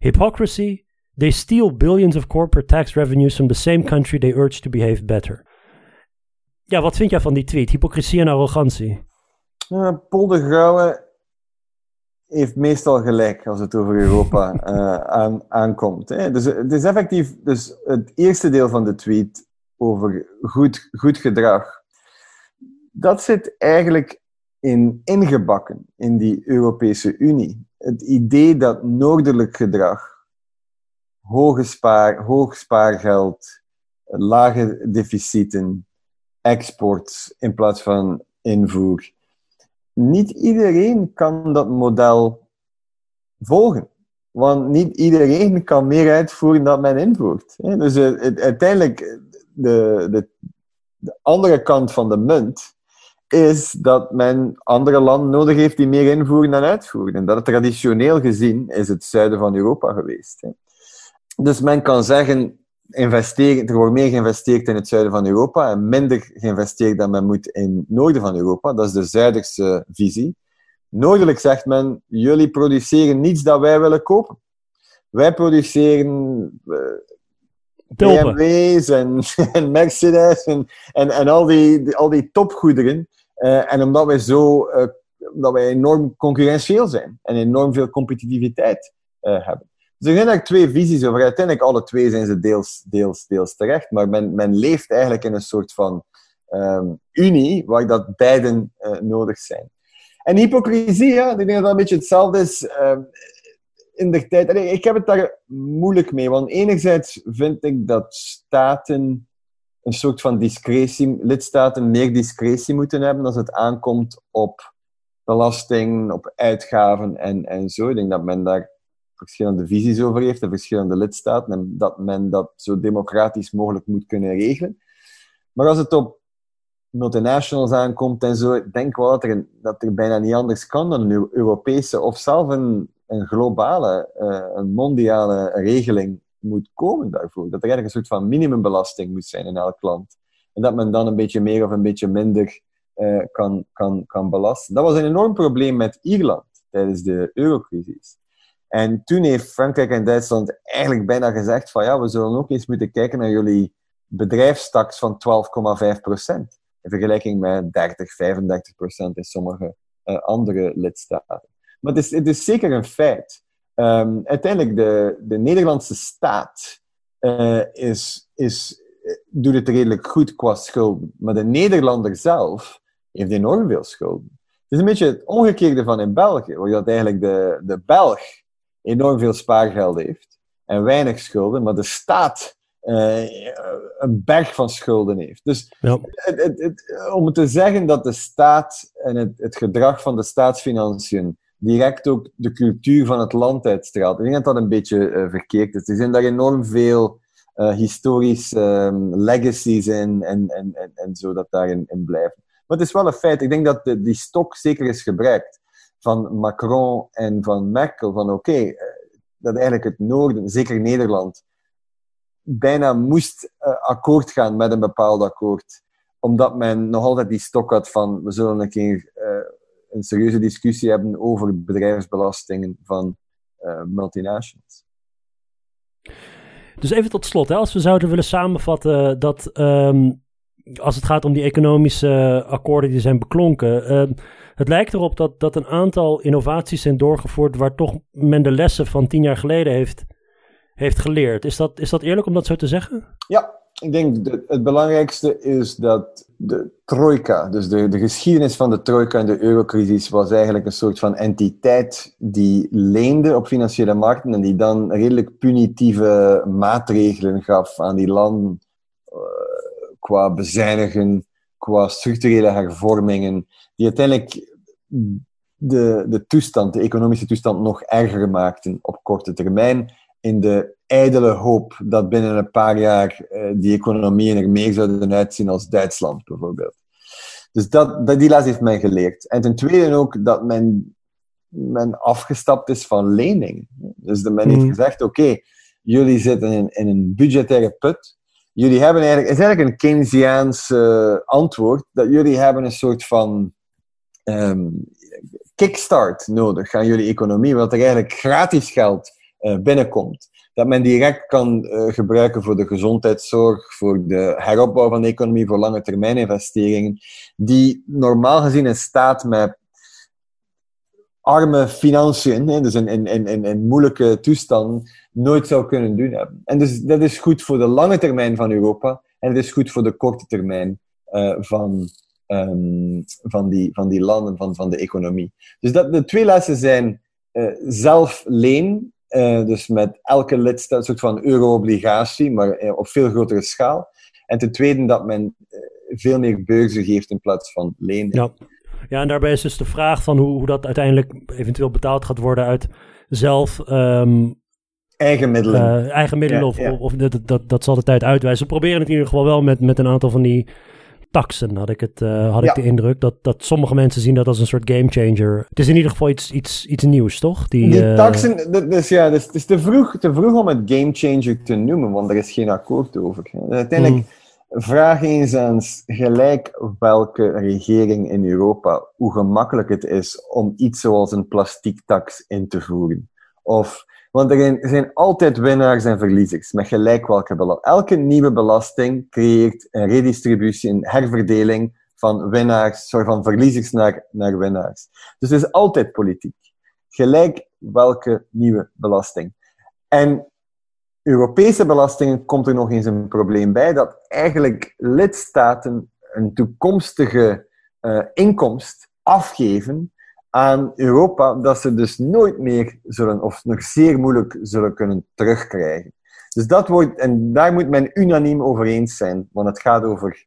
Hypocrisy, they steal billions of corporate tax revenues from the same country they urge to behave better. Ja, wat vind jij van die tweet? Hypocrisie en arrogantie. Uh, Paul de Grauwe heeft meestal gelijk als het over Europa uh, aan, aankomt. Hè. Dus het is effectief dus het eerste deel van de tweet over goed, goed gedrag. Dat zit eigenlijk in, ingebakken in die Europese Unie. Het idee dat noordelijk gedrag, hoge spaar, hoog spaargeld, lage deficieten, exports in plaats van invoer. Niet iedereen kan dat model volgen. Want niet iedereen kan meer uitvoeren dan men invoert. Dus uiteindelijk, de, de, de andere kant van de munt is dat men andere landen nodig heeft die meer invoeren dan uitvoeren. En dat traditioneel gezien is het zuiden van Europa geweest. Hè. Dus men kan zeggen, investeren, er wordt meer geïnvesteerd in het zuiden van Europa en minder geïnvesteerd dan men moet in het noorden van Europa. Dat is de Zuiderse visie. Noordelijk zegt men, jullie produceren niets dat wij willen kopen. Wij produceren BMW's en, en Mercedes en, en, en al, die, al die topgoederen. Uh, en omdat wij zo uh, dat wij enorm concurrentieel zijn en enorm veel competitiviteit uh, hebben. Dus er zijn daar twee visies over. Uiteindelijk, alle twee zijn ze deels, deels, deels terecht, maar men, men leeft eigenlijk in een soort van um, unie waar dat beiden nodig zijn. En hypocrisie, ja, ik denk dat dat een beetje hetzelfde is. In de tijd, ik heb het daar moeilijk mee, want enerzijds vind ik dat staten een soort van discretie, lidstaten meer discretie moeten hebben als het aankomt op belasting, op uitgaven en, en zo. Ik denk dat men daar verschillende visies over heeft en verschillende lidstaten en dat men dat zo democratisch mogelijk moet kunnen regelen. Maar als het op multinationals aankomt en zo, ik denk wel dat er, dat er bijna niet anders kan dan een Europese of zelf een, een globale, uh, een mondiale regeling moet komen daarvoor. Dat er eigenlijk een soort van minimumbelasting moet zijn in elk land. En dat men dan een beetje meer of een beetje minder uh, kan, kan, kan belasten. Dat was een enorm probleem met Ierland tijdens de eurocrisis. En toen heeft Frankrijk en Duitsland eigenlijk bijna gezegd van ja, we zullen ook eens moeten kijken naar jullie bedrijfstaks van 12,5 procent. In vergelijking met 30, 35 procent in sommige uh, andere lidstaten. Maar het is, het is zeker een feit. Um, uiteindelijk, de, de Nederlandse staat uh, is, is, doet het redelijk goed qua schulden. Maar de Nederlander zelf heeft enorm veel schulden. Het is een beetje het omgekeerde van in België, waar dat eigenlijk de, de Belg enorm veel spaargeld heeft en weinig schulden, maar de staat uh, een berg van schulden heeft. Dus ja. het, het, het, om te zeggen dat de staat en het, het gedrag van de staatsfinanciën direct ook de cultuur van het land uitstraalt, ik denk dat dat een beetje uh, verkeerd is. Er zijn daar enorm veel uh, historische um, legacies in en, en, en, en zo dat daarin in blijven. Maar het is wel een feit. Ik denk dat die stok zeker is gebruikt van Macron en van Merkel. Van oké, okay, dat eigenlijk het noorden, zeker Nederland, bijna moest akkoord gaan met een bepaald akkoord. Omdat men nog altijd die stok had van we zullen een keer een serieuze discussie hebben over bedrijfsbelastingen van uh, multinationals. Dus even tot slot, hè, als we zouden willen samenvatten dat um, als het gaat om die economische akkoorden die zijn beklonken. Uh, het lijkt erop dat, dat een aantal innovaties zijn doorgevoerd waar toch men de lessen van tien jaar geleden heeft heeft geleerd. Is dat, is dat eerlijk om dat zo te zeggen? Ja, ik denk dat het belangrijkste is dat de trojka, dus de, de geschiedenis van de trojka en de eurocrisis, was eigenlijk een soort van entiteit die leende op financiële markten en die dan redelijk punitieve maatregelen gaf aan die landen uh, qua bezuinigen, qua structurele hervormingen, die uiteindelijk de, de toestand, de economische toestand, nog erger maakten op korte termijn in de ijdele hoop dat binnen een paar jaar uh, die economieën er meer zouden uitzien als Duitsland bijvoorbeeld. Dus dat, dat, die les heeft mij geleerd. En ten tweede ook dat men, men afgestapt is van lening. Dus de men heeft hmm. gezegd, oké, jullie zitten in, in een budgettaire put. Jullie hebben eigenlijk, het is eigenlijk een Keynesiaans uh, antwoord, dat jullie hebben een soort van um, kickstart nodig aan jullie economie, wat er eigenlijk gratis geld binnenkomt. Dat men direct kan uh, gebruiken voor de gezondheidszorg, voor de heropbouw van de economie, voor lange termijn investeringen, die normaal gezien een staat met arme financiën, dus in, in, in, in moeilijke toestanden, nooit zou kunnen doen hebben. En dus dat is goed voor de lange termijn van Europa en het is goed voor de korte termijn uh, van, um, van, die, van die landen, van, van de economie. Dus dat, de twee lessen zijn uh, zelf leen uh, dus met elke lidstaat een soort van euro-obligatie, maar eh, op veel grotere schaal. En ten tweede dat men uh, veel meer beurzen geeft in plaats van lenen. Ja. ja, en daarbij is dus de vraag van hoe, hoe dat uiteindelijk eventueel betaald gaat worden uit zelf... Um, eigen middelen. eigen middelen, ja, of, ja. of, of dat, dat, dat zal de tijd uitwijzen. We proberen het in ieder geval wel met, met een aantal van die taxen, had ik, het, uh, had ja. ik de indruk. Dat, dat sommige mensen zien dat als een soort gamechanger. Het is in ieder geval iets, iets, iets nieuws, toch? Die, Die uh... taxen, dus ja, dus, het is te vroeg, te vroeg om het gamechanger te noemen, want er is geen akkoord over. Uiteindelijk, mm. vraag eens aan gelijk welke regering in Europa hoe gemakkelijk het is om iets zoals een plastiektaks in te voeren. Of want er zijn altijd winnaars en verliezers, met gelijk welke belasting. Elke nieuwe belasting creëert een redistributie, een herverdeling van winnaars, van verliezers naar, naar winnaars. Dus het is altijd politiek. Gelijk welke nieuwe belasting. En Europese belastingen komt er nog eens een probleem bij, dat eigenlijk lidstaten een toekomstige uh, inkomst afgeven aan Europa, dat ze dus nooit meer zullen, of nog zeer moeilijk zullen kunnen terugkrijgen. Dus dat wordt, en daar moet men unaniem over eens zijn, want het gaat over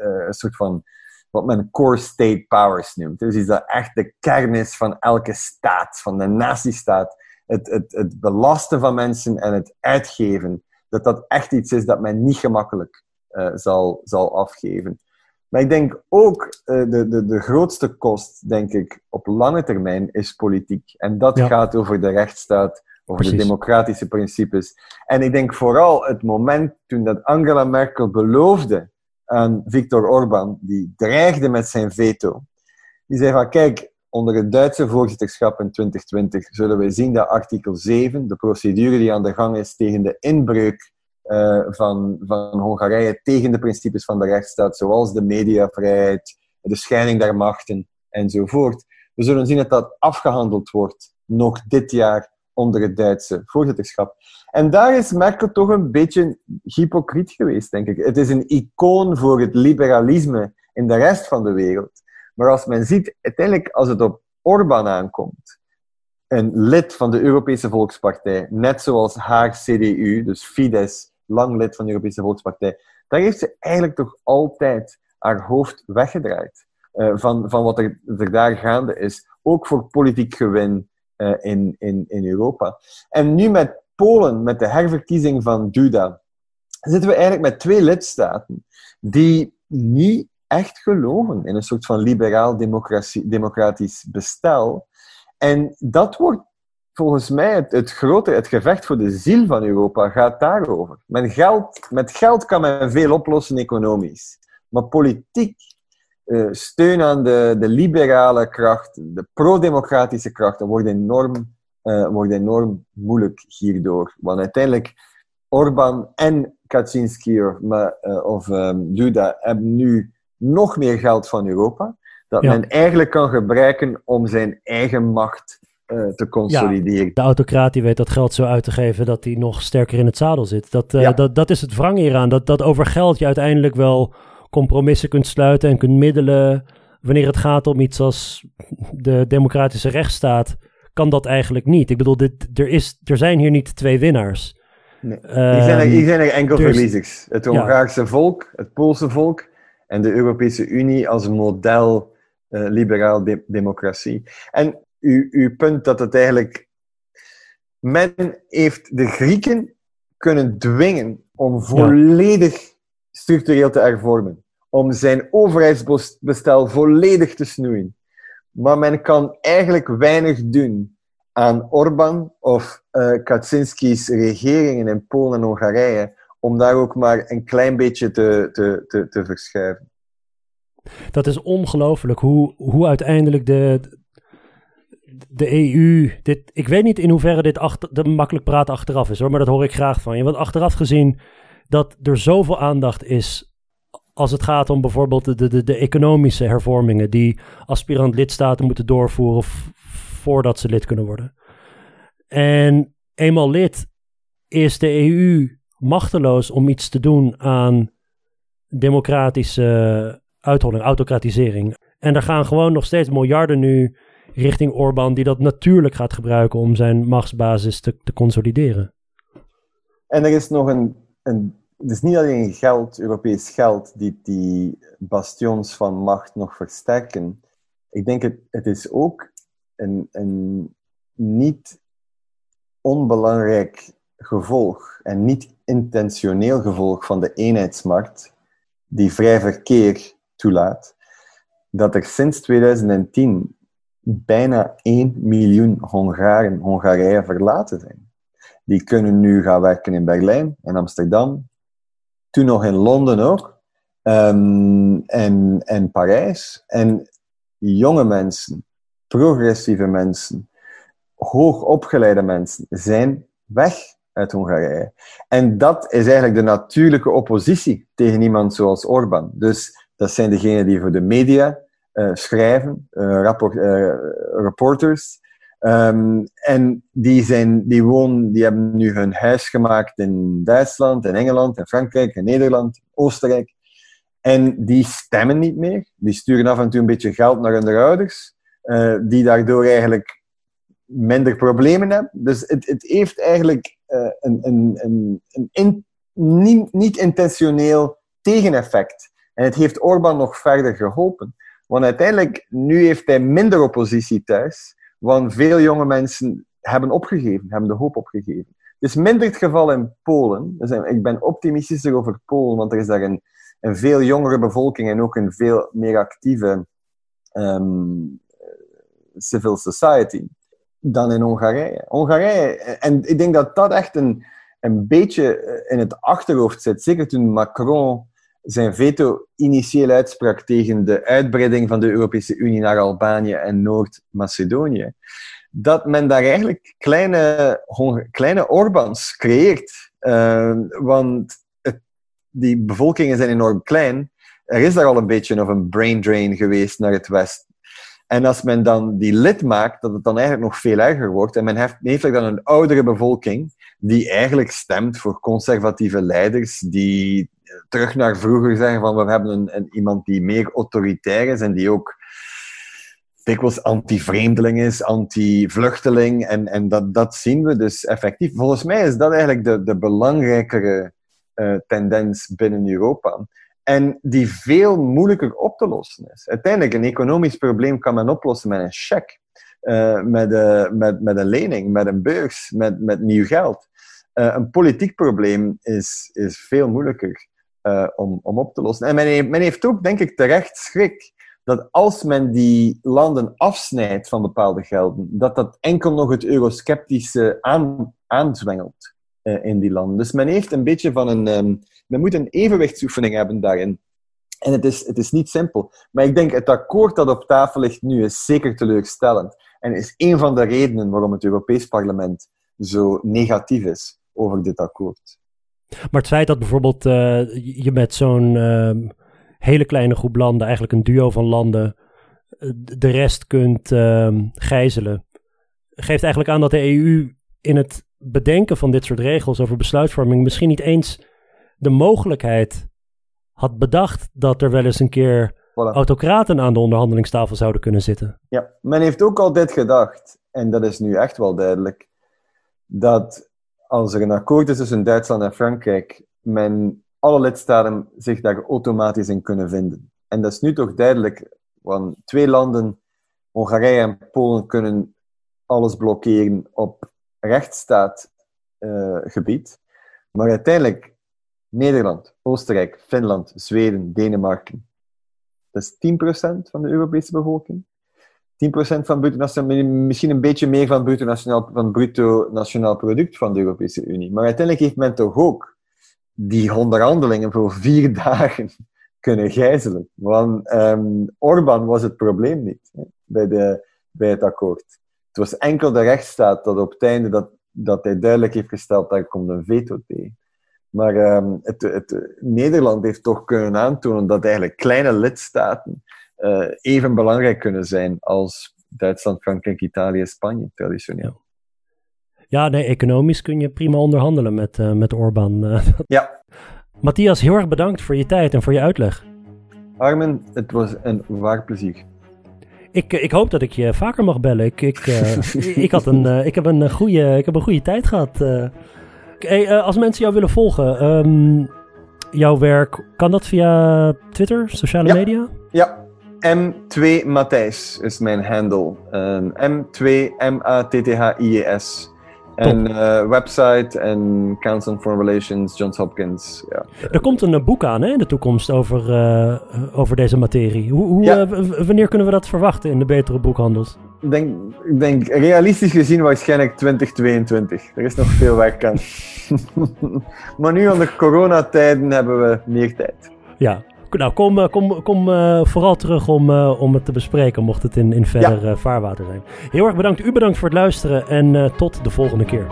uh, een soort van wat men core state powers noemt. Dus is dat echt de kern is van elke staat, van de nazistaat. Het, het, het belasten van mensen en het uitgeven, dat dat echt iets is dat men niet gemakkelijk uh, zal, zal afgeven. Maar ik denk ook, uh, de, de, de grootste kost, denk ik, op lange termijn, is politiek. En dat ja. gaat over de rechtsstaat, over Precies. de democratische principes. En ik denk vooral het moment toen dat Angela Merkel beloofde aan Viktor Orban, die dreigde met zijn veto. Die zei van, kijk, onder het Duitse voorzitterschap in 2020 zullen we zien dat artikel 7, de procedure die aan de gang is tegen de inbreuk uh, van, van Hongarije tegen de principes van de rechtsstaat, zoals de mediavrijheid, de scheiding der machten enzovoort. We zullen zien dat dat afgehandeld wordt nog dit jaar onder het Duitse voorzitterschap. En daar is Merkel toch een beetje hypocriet geweest, denk ik. Het is een icoon voor het liberalisme in de rest van de wereld. Maar als men ziet, uiteindelijk als het op Orbán aankomt, een lid van de Europese Volkspartij, net zoals haar CDU, dus Fidesz, lang lid van de Europese Volkspartij, daar heeft ze eigenlijk toch altijd haar hoofd weggedraaid uh, van, van wat er, daar gaande is. Ook voor politiek gewin, uh, in, in, in Europa. En nu met Polen, met de herverkiezing van Duda, zitten we eigenlijk met twee lidstaten die niet echt geloven in een soort van liberaal democratisch bestel. En dat wordt volgens mij het, het grote, het gevecht voor de ziel van Europa gaat daarover. Met geld, met geld kan men veel oplossen economisch. Maar politiek uh, steun aan de, de liberale kracht, de pro-democratische kracht, dat wordt enorm, uh, wordt enorm moeilijk hierdoor. Want uiteindelijk, Orbán en Kaczynski of, uh, of um, Duda hebben nu nog meer geld van Europa, dat ja. men eigenlijk kan gebruiken om zijn eigen macht te consolideren. Ja, de autocraat die weet dat geld zo uit te geven dat hij nog sterker in het zadel zit. Dat, ja. dat, dat is het wrang hieraan. Dat, dat over geld je uiteindelijk wel compromissen kunt sluiten en kunt middelen. Wanneer het gaat om iets als de democratische rechtsstaat, kan dat eigenlijk niet. Ik bedoel, dit, er, is, er zijn hier niet twee winnaars. Nee. Um, hier, zijn er, hier zijn er enkel dus, verliezers. Het Hongaarse ja. volk, het Poolse volk en de Europese Unie als model uh, liberaal de democratie. En uw, uw punt dat het eigenlijk... Men heeft de Grieken kunnen dwingen om volledig structureel te hervormen om zijn overheidsbestel volledig te snoeien. Maar men kan eigenlijk weinig doen aan Orbán of uh, Kaczynski's regeringen in Polen en Hongarije om daar ook maar een klein beetje te, te, te, te verschuiven. Dat is ongelooflijk hoe, hoe uiteindelijk de, de EU. Dit, ik weet niet in hoeverre dit achter, de makkelijk praten achteraf is hoor, maar dat hoor ik graag van je. Want achteraf gezien dat er zoveel aandacht is als het gaat om bijvoorbeeld de, de, de economische hervormingen die aspirant lidstaten moeten doorvoeren voordat ze lid kunnen worden. En eenmaal lid is de EU machteloos om iets te doen aan democratische uitholling, autocratisering. En er gaan gewoon nog steeds miljarden nu richting Orbán, die dat natuurlijk gaat gebruiken om zijn machtsbasis te, te consolideren. En er is nog een, een het is niet alleen geld, Europees geld, die die bastions van macht nog versterken. Ik denk het, het is ook een, een niet onbelangrijk gevolg en niet intentioneel gevolg van de eenheidsmarkt die vrij verkeer toelaat, dat er sinds 2010 bijna 1 miljoen Hongaren Hongarije verlaten zijn. Die kunnen nu gaan werken in Berlijn, in Amsterdam, toen nog in Londen ook. Um, en, en Parijs. En jonge mensen, progressieve mensen, hoogopgeleide mensen zijn weg uit Hongarije. En dat is eigenlijk de natuurlijke oppositie tegen iemand zoals Orbán. Dus Dat zijn degenen die voor de media schrijven, rapport, reporters. Um, en die, zijn, die, wonen, die hebben nu hun huis gemaakt in Duitsland, in Engeland, in Frankrijk, in Nederland, Oostenrijk. En die stemmen niet meer. Die sturen af en toe een beetje geld naar hun ouders, die daardoor eigenlijk minder problemen hebben. Dus het, het heeft eigenlijk een, een, een, een niet, niet intentioneel tegeneffect. En het heeft Orbán nog verder geholpen. Want uiteindelijk, nu heeft hij minder oppositie thuis. Want veel jonge mensen hebben opgegeven, hebben de hoop opgegeven. Het is minder het geval in Polen. Ik ben optimistischer over Polen, want er is daar een, een veel jongere bevolking en ook een veel meer actieve um, civil society dan in Hongarije. Hongarije, en ik denk dat dat echt een, een beetje in het achterhoofd zit. Zeker toen Macron zijn veto initieel uitsprak tegen de uitbreiding van de Europese Unie naar Albanië en Noord-Macedonië, dat men daar eigenlijk kleine, kleine Orbans creëert. Uh, want die bevolkingen zijn enorm klein. Er is daar al een beetje of een brain drain geweest naar het westen. En als men dan die lid maakt, dat het dan eigenlijk nog veel erger wordt. En men heeft, er dan een oudere bevolking die eigenlijk stemt voor conservatieve leiders die terug naar vroeger zeggen van we hebben een, iemand die meer autoritair is en die ook dikwijls anti-vreemdeling is, anti-vluchteling. En, en dat, dat zien we dus effectief. Volgens mij is dat eigenlijk de, de belangrijkere uh, tendens binnen Europa. En die veel moeilijker op te lossen is. Uiteindelijk, een economisch probleem kan men oplossen met een cheque. Uh, met, uh, met, met een lening, met een beurs, met, met nieuw geld. Uh, een politiek probleem is, is veel moeilijker om, om op te lossen. En men heeft, men heeft ook, denk ik, terecht schrik dat als men die landen afsnijdt van bepaalde gelden, dat dat enkel nog het eurosceptische aan, aanzwengelt uh, in die landen. Dus men heeft een beetje van een... Um, men moet een evenwichtsoefening hebben daarin. En het is, het is niet simpel. Maar ik denk, het akkoord dat op tafel ligt nu is zeker teleurstellend. En is een van de redenen waarom het Europees Parlement zo negatief is over dit akkoord. Maar het feit dat bijvoorbeeld uh, je met zo'n uh, hele kleine groep landen, eigenlijk een duo van landen, uh, de rest kunt ehm, gijzelen, geeft eigenlijk aan dat de EU in het bedenken van dit soort regels over besluitvorming misschien niet eens de mogelijkheid had bedacht dat er wel eens een keer voilà. autocraten aan de onderhandelingstafel zouden kunnen zitten. Ja, men heeft ook altijd gedacht, en dat is nu echt wel duidelijk, dat als er een akkoord is tussen Duitsland en Frankrijk, men alle lidstaten zich daar automatisch in kunnen vinden. En dat is nu toch duidelijk, want twee landen, Hongarije en Polen, kunnen alles blokkeren op rechtsstaatgebied. Uh, maar uiteindelijk Nederland, Oostenrijk, Finland, Zweden, Denemarken. Dat is 10% van de Europese bevolking. 10% van bruto nationaal, misschien een beetje meer van bruto nationaal, van bruto nationaal product van de Europese Unie. Maar uiteindelijk heeft men toch ook die onderhandelingen voor vier dagen kunnen gijzelen. Want um, Orbán was het probleem niet bij, de, bij het akkoord. Het was enkel de rechtsstaat dat op het einde dat, dat hij duidelijk heeft gesteld, daar komt een veto tegen. Maar um, het, het, Nederland heeft toch kunnen aantonen dat eigenlijk kleine lidstaten uh, even belangrijk kunnen zijn als Duitsland, Frankrijk, Italië, Spanje traditioneel. Ja, nee, economisch kun je prima onderhandelen met, uh, met Orbán. Uh, ja. Matthias, heel erg bedankt voor je tijd en voor je uitleg. Armin, het was een waar plezier. Ik, ik hoop dat ik je vaker mag bellen. Ik, ik, ik, had een, ik, heb een goede, ik heb een goede tijd gehad. Hey, als mensen jou willen volgen, um, jouw werk, kan dat via Twitter, sociale ja. media? Ja, M2 Matthijs is mijn handle. M2 M-A-T-T-H-I-E-S. En uh, website en Council on Foreign Relations, Johns Hopkins. Ja. Er komt een boek aan hè, in de toekomst over, uh, over deze materie. Hoe, hoe, ja. uh, wanneer kunnen we dat verwachten in de betere boekhandels? Ik denk, ik denk realistisch gezien waarschijnlijk 2022. Er is nog veel werk aan. maar nu onder coronatijden hebben we meer tijd. Ja, nou, kom, kom, kom uh, vooral terug om, uh, om het te bespreken, mocht het in, in verder ja. vaarwater zijn. Heel erg bedankt. U bedankt voor het luisteren en tot de volgende keer.